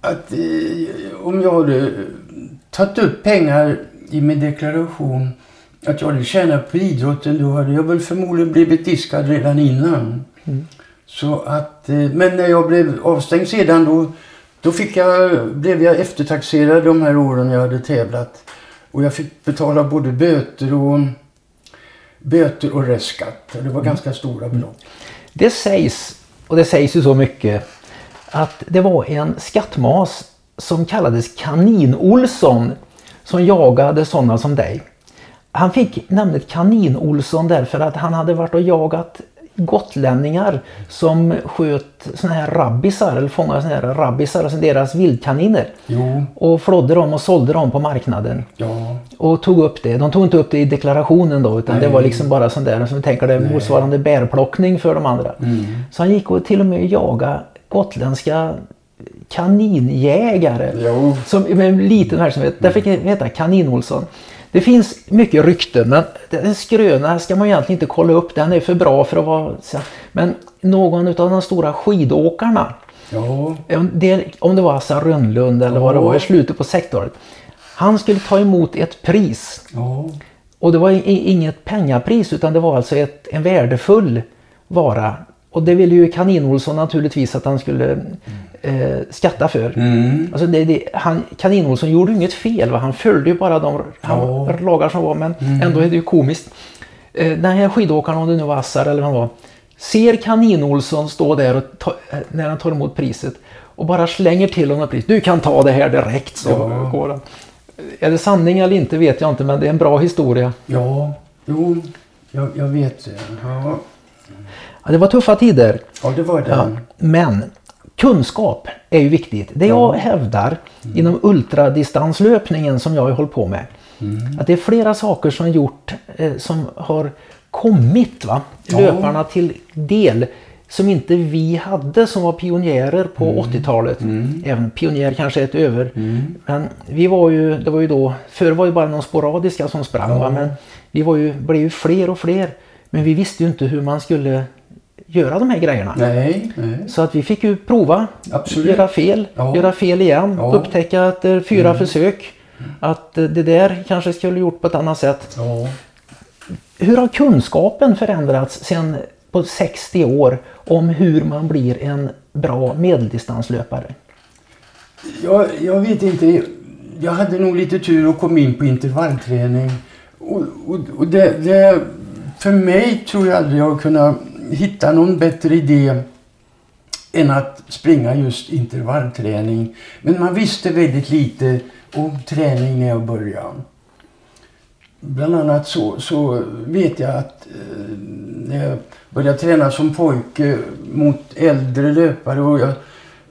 att eh, om jag hade tagit upp pengar i min deklaration att jag hade tjänat på idrotten då hade jag väl förmodligen blivit diskad redan innan. Så att, eh, men när jag blev avstängd sedan då, då fick jag, blev jag eftertaxerad de här åren jag hade tävlat. Och jag fick betala både böter och böter och restskatt. Det var ganska stora belopp. Det sägs, och det sägs ju så mycket, att det var en skattmas som kallades Kanin-Olsson som jagade sådana som dig. Han fick namnet Kanin-Olsson därför att han hade varit och jagat gotlänningar som sköt såna här rabbisar, eller fångade såna här rabbisar, alltså deras vildkaniner. Jo, Och flådde dem och sålde dem på marknaden. ja. Och tog upp det. De tog inte upp det i deklarationen då utan det Nej. var liksom bara sån där som tänker det motsvarande bärplockning för de andra. Mm. Så han gick och till och med jaga gotländska kaninjägare. Jo. Som, med en liten verksamhet. Där fick heta Kanin-Olsson. Det finns mycket rykten men en skröna ska man egentligen inte kolla upp. Den är för bra för att vara... Men någon av de stora skidåkarna Ja, om det, om det var Assa Rönnlund eller vad det Ja. var i slutet på 60-talet. Han skulle ta emot ett pris ja. Och det var inget pengapris utan det var alltså ett, en värdefull vara. Och det ville ju Kanin-Olsson naturligtvis att han skulle eh, skatta för. Mm. Alltså det, det, han, Kanin-Olsson gjorde inget fel. Va? Han följde ju bara de han. Mm. lagar som var. Men ändå är det ju komiskt. Eh, den här skidåkaren, om det nu var Assar eller vad han var. Ser Kanin-Olsson stå där och ta, eh, när han tar emot priset. Och bara slänger till honom pris. Du kan ta det här direkt. Så Ja. går han. Är det sanning eller inte vet jag inte. Men det är en bra historia. Ja, jo, jag, jag vet det. Ja, Ja, det var tuffa tider. ja det var det. Ja, men kunskap är ju viktigt. Det jag hävdar inom ultradistanslöpningen som jag har hållit på med. Att det är flera saker som gjort eh, som har kommit va? Ja. löparna till del som inte vi hade som var pionjärer på 80-talet. Även pionjär kanske är ett över. Men vi var ju, det var ju då, förr var ju bara någon sporadiska som sprang va? men vi var ju, blev ju fler och fler. Men vi visste ju inte hur man skulle göra de här grejerna. Nej, nej. Så att vi fick ju prova, Absolut. göra fel, Ja. göra fel igen, Ja. Mm. upptäcka efter fyra försök att eh, det där kanske skulle gjort på ett annat sätt. Ja. Hur har kunskapen förändrats sen på 60 år om hur man blir en bra medeldistanslöpare? Jag, jag vet inte. Jag hade nog lite tur och kom in på intervallträning. Och, och, och det, det, för mig tror jag aldrig jag kunnat hitta någon bättre idé än att springa just intervallträning. Men man visste väldigt lite om träning när jag började. Bland annat så, så vet jag att eh, när jag började träna som pojke mot äldre löpare och jag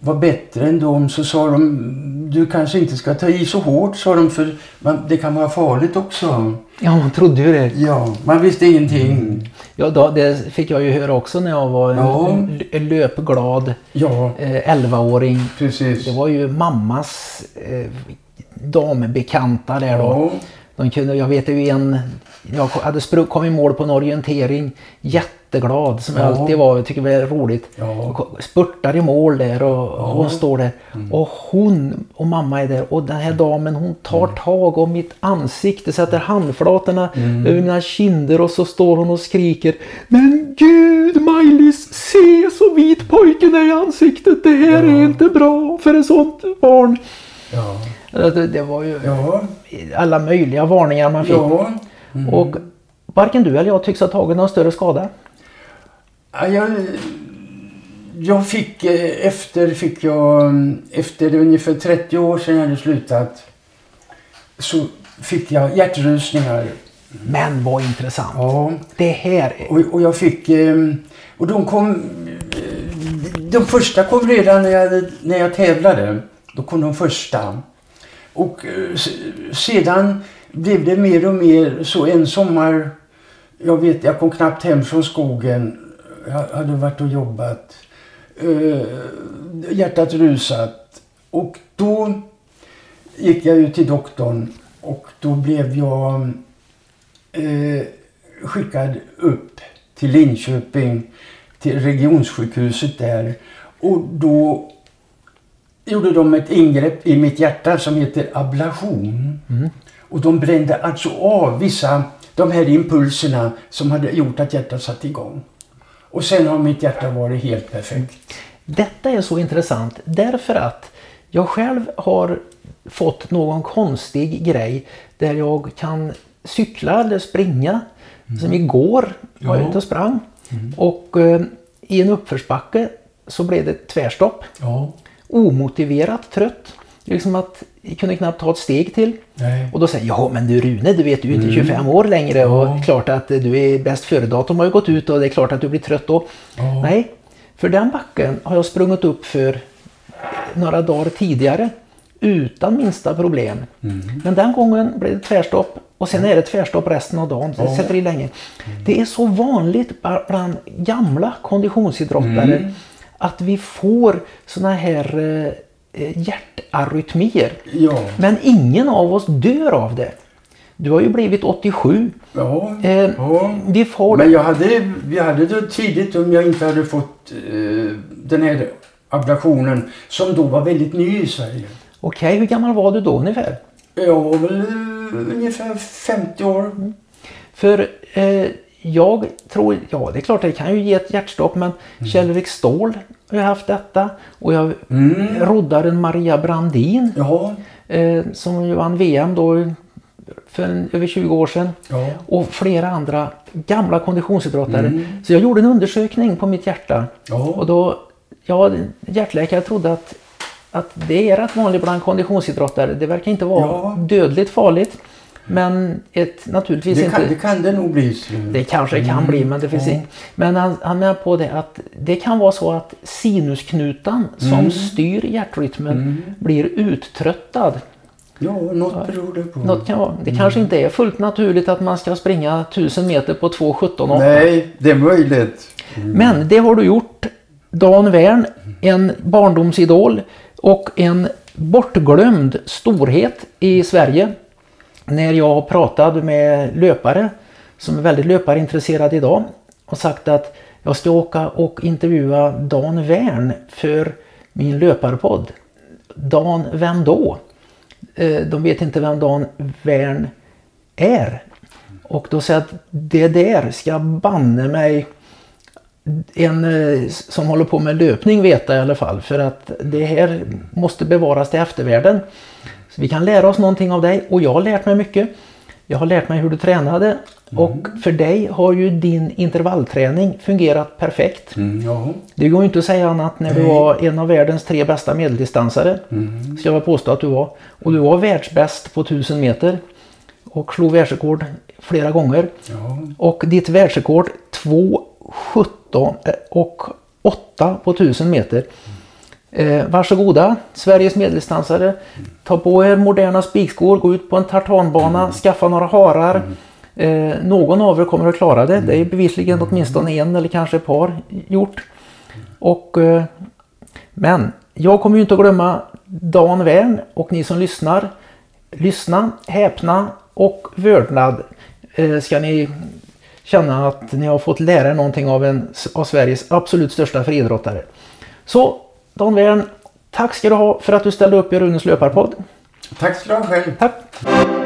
var bättre än dem så sa de du kanske inte ska ta i så hårt sa de för man, det kan vara farligt också. Ja, man trodde ju det. Ja, man visste ingenting. Ja, då, det fick jag ju höra också när jag var Ja. en löpglad Ja, eh, 11-åring. precis. Det var ju mammas eh, dambekanta där då. Ja, De kunde, jag vet ju en, jag hade sprung, kom i mål på en orientering, jätteglad som jag Ja. alltid var, jag tycker det är roligt. Ja. Och Spurtar i mål där och Ja. hon står där. Och hon och mamma är där och den här damen hon tar tag om mitt ansikte, sätter handflatorna över mina kinder och så står hon och skriker Men gud Maj-Lis, se så vit pojken är i ansiktet, det här är inte bra för ett sånt barn. ja, Det, det var ju ja, alla möjliga varningar man fick. ja. Och varken du eller jag tycks ha tagit någon större skada. Ja, jag, jag fick eh, efter, fick jag, mm, efter ungefär 30 år sedan jag hade slutat så fick jag hjärtrusningar. Men vad intressant. Ja, Det här är... och, och jag fick... eh, Och de kom... De första kom redan när jag, när jag tävlade. Då kom de första. Och eh, sedan blev det mer och mer så en sommar... Jag vet, jag kom knappt hem från skogen. Jag hade varit och jobbat. Eh, hjärtat rusat. Och då gick jag ut till doktorn och då blev jag eh, skickad upp till Linköping, till regionsjukhuset där. Och då gjorde de ett ingrepp i mitt hjärta som heter ablation. Och de brände alltså av vissa, de här impulserna som hade gjort att hjärtat satt igång. Och sen har mitt hjärta varit helt perfekt. Detta är så intressant därför att jag själv har fått någon konstig grej där jag kan cykla eller springa. Som igår var jag Ja. ute och sprang. Och eh, i en uppförsbacke så blev det tvärstopp. Ja. Omotiverat trött. Liksom att jag kunde knappt ta ett steg till. Nej. Och då säger jag, ja men du Rune, du vet du är inte 25 år längre och Ja. klart att du är bäst före-datum har ju gått ut och det är klart att du blir trött då. Ja. Nej, för den backen har jag sprungit upp för några dagar tidigare utan minsta problem. Men den gången blev det tvärstopp och sen är det tvärstopp resten av dagen. Det sätter i länge. Det är så vanligt bland gamla konditionsidrottare att vi får såna här eh, hjärtarytmier. Ja. Men ingen av oss dör av det. Du har ju blivit 87. Ja. Eh, ja. Vi får Men jag hade, jag hade det tidigt om jag inte hade fått eh, den här ablationen som då var väldigt ny i Sverige. Okej, hur gammal var du då ungefär? Jag var väl eh, ungefär 50 år. För eh, jag tror, ja det är klart det kan ju ge ett hjärtstopp men Mm. Kjell-Erik Ståhl har ju haft detta och jag Mm. roddaren Maria Brandin eh, som ju vann VM då för en, över 20 år sedan. ja. Och flera andra gamla konditionsidrottare. Mm. Så jag gjorde en undersökning på mitt hjärta. Ja. Och då, ja, hjärtläkare trodde att, att det är rätt vanligt bland konditionsidrottare. Det verkar inte vara Ja. dödligt farligt. Men ett, naturligtvis Det inte... kan, det kan det nog bli. Det kanske kan bli, men det finns ja. ing- Men han, han menar på det att det kan vara så att sinusknutan som Mm. styr hjärtrytmen blir uttröttad. Ja, något beror det på. Något kan vara. Det kanske inte är fullt naturligt att man ska springa 1000 meter på 2.17,8. Nej, det är möjligt. Men det har du gjort. Dan Wern, en barndomsidol och en bortglömd storhet i Sverige. När jag pratade med löpare som är väldigt löparintresserade idag och sagt att jag ska åka och intervjua Dan Wern för min löparpodd. Dan, vem då? Eh, de vet inte vem Dan Wern är. Och då säger jag att det där ska banne mig en eh, som håller på med löpning veta i alla fall. För att det här måste bevaras till eftervärlden. Så vi kan lära oss någonting av dig och jag har lärt mig mycket. Jag har lärt mig hur du tränade och för dig har ju din intervallträning fungerat perfekt. Mm. Det går ju inte att säga annat när du Nej. var en av världens tre bästa medeldistansare. Mm. Ska jag påstå att du var. Och du var världsbäst på 1000 meter. Och slog världsrekord flera gånger. ja. Och ditt världsrekord 2.17 eh, och 8 på 1000 meter. Eh, varsågoda Sveriges medeldistansare. Ta på er moderna spikskor, gå ut på en tartanbana, skaffa några harar. Eh, någon av er kommer att klara det. Det är bevisligen åtminstone en eller kanske ett par gjort. Och, eh, men jag kommer ju inte att glömma Dan Wern och ni som lyssnar. Lyssna, häpna och vördnad eh, ska ni känna att ni har fått lära er någonting av en av Sveriges absolut största friidrottare. Så Dan Wern, tack ska du ha för att du ställde upp i Runes löparpodd. Tack ska du ha själv. Tack!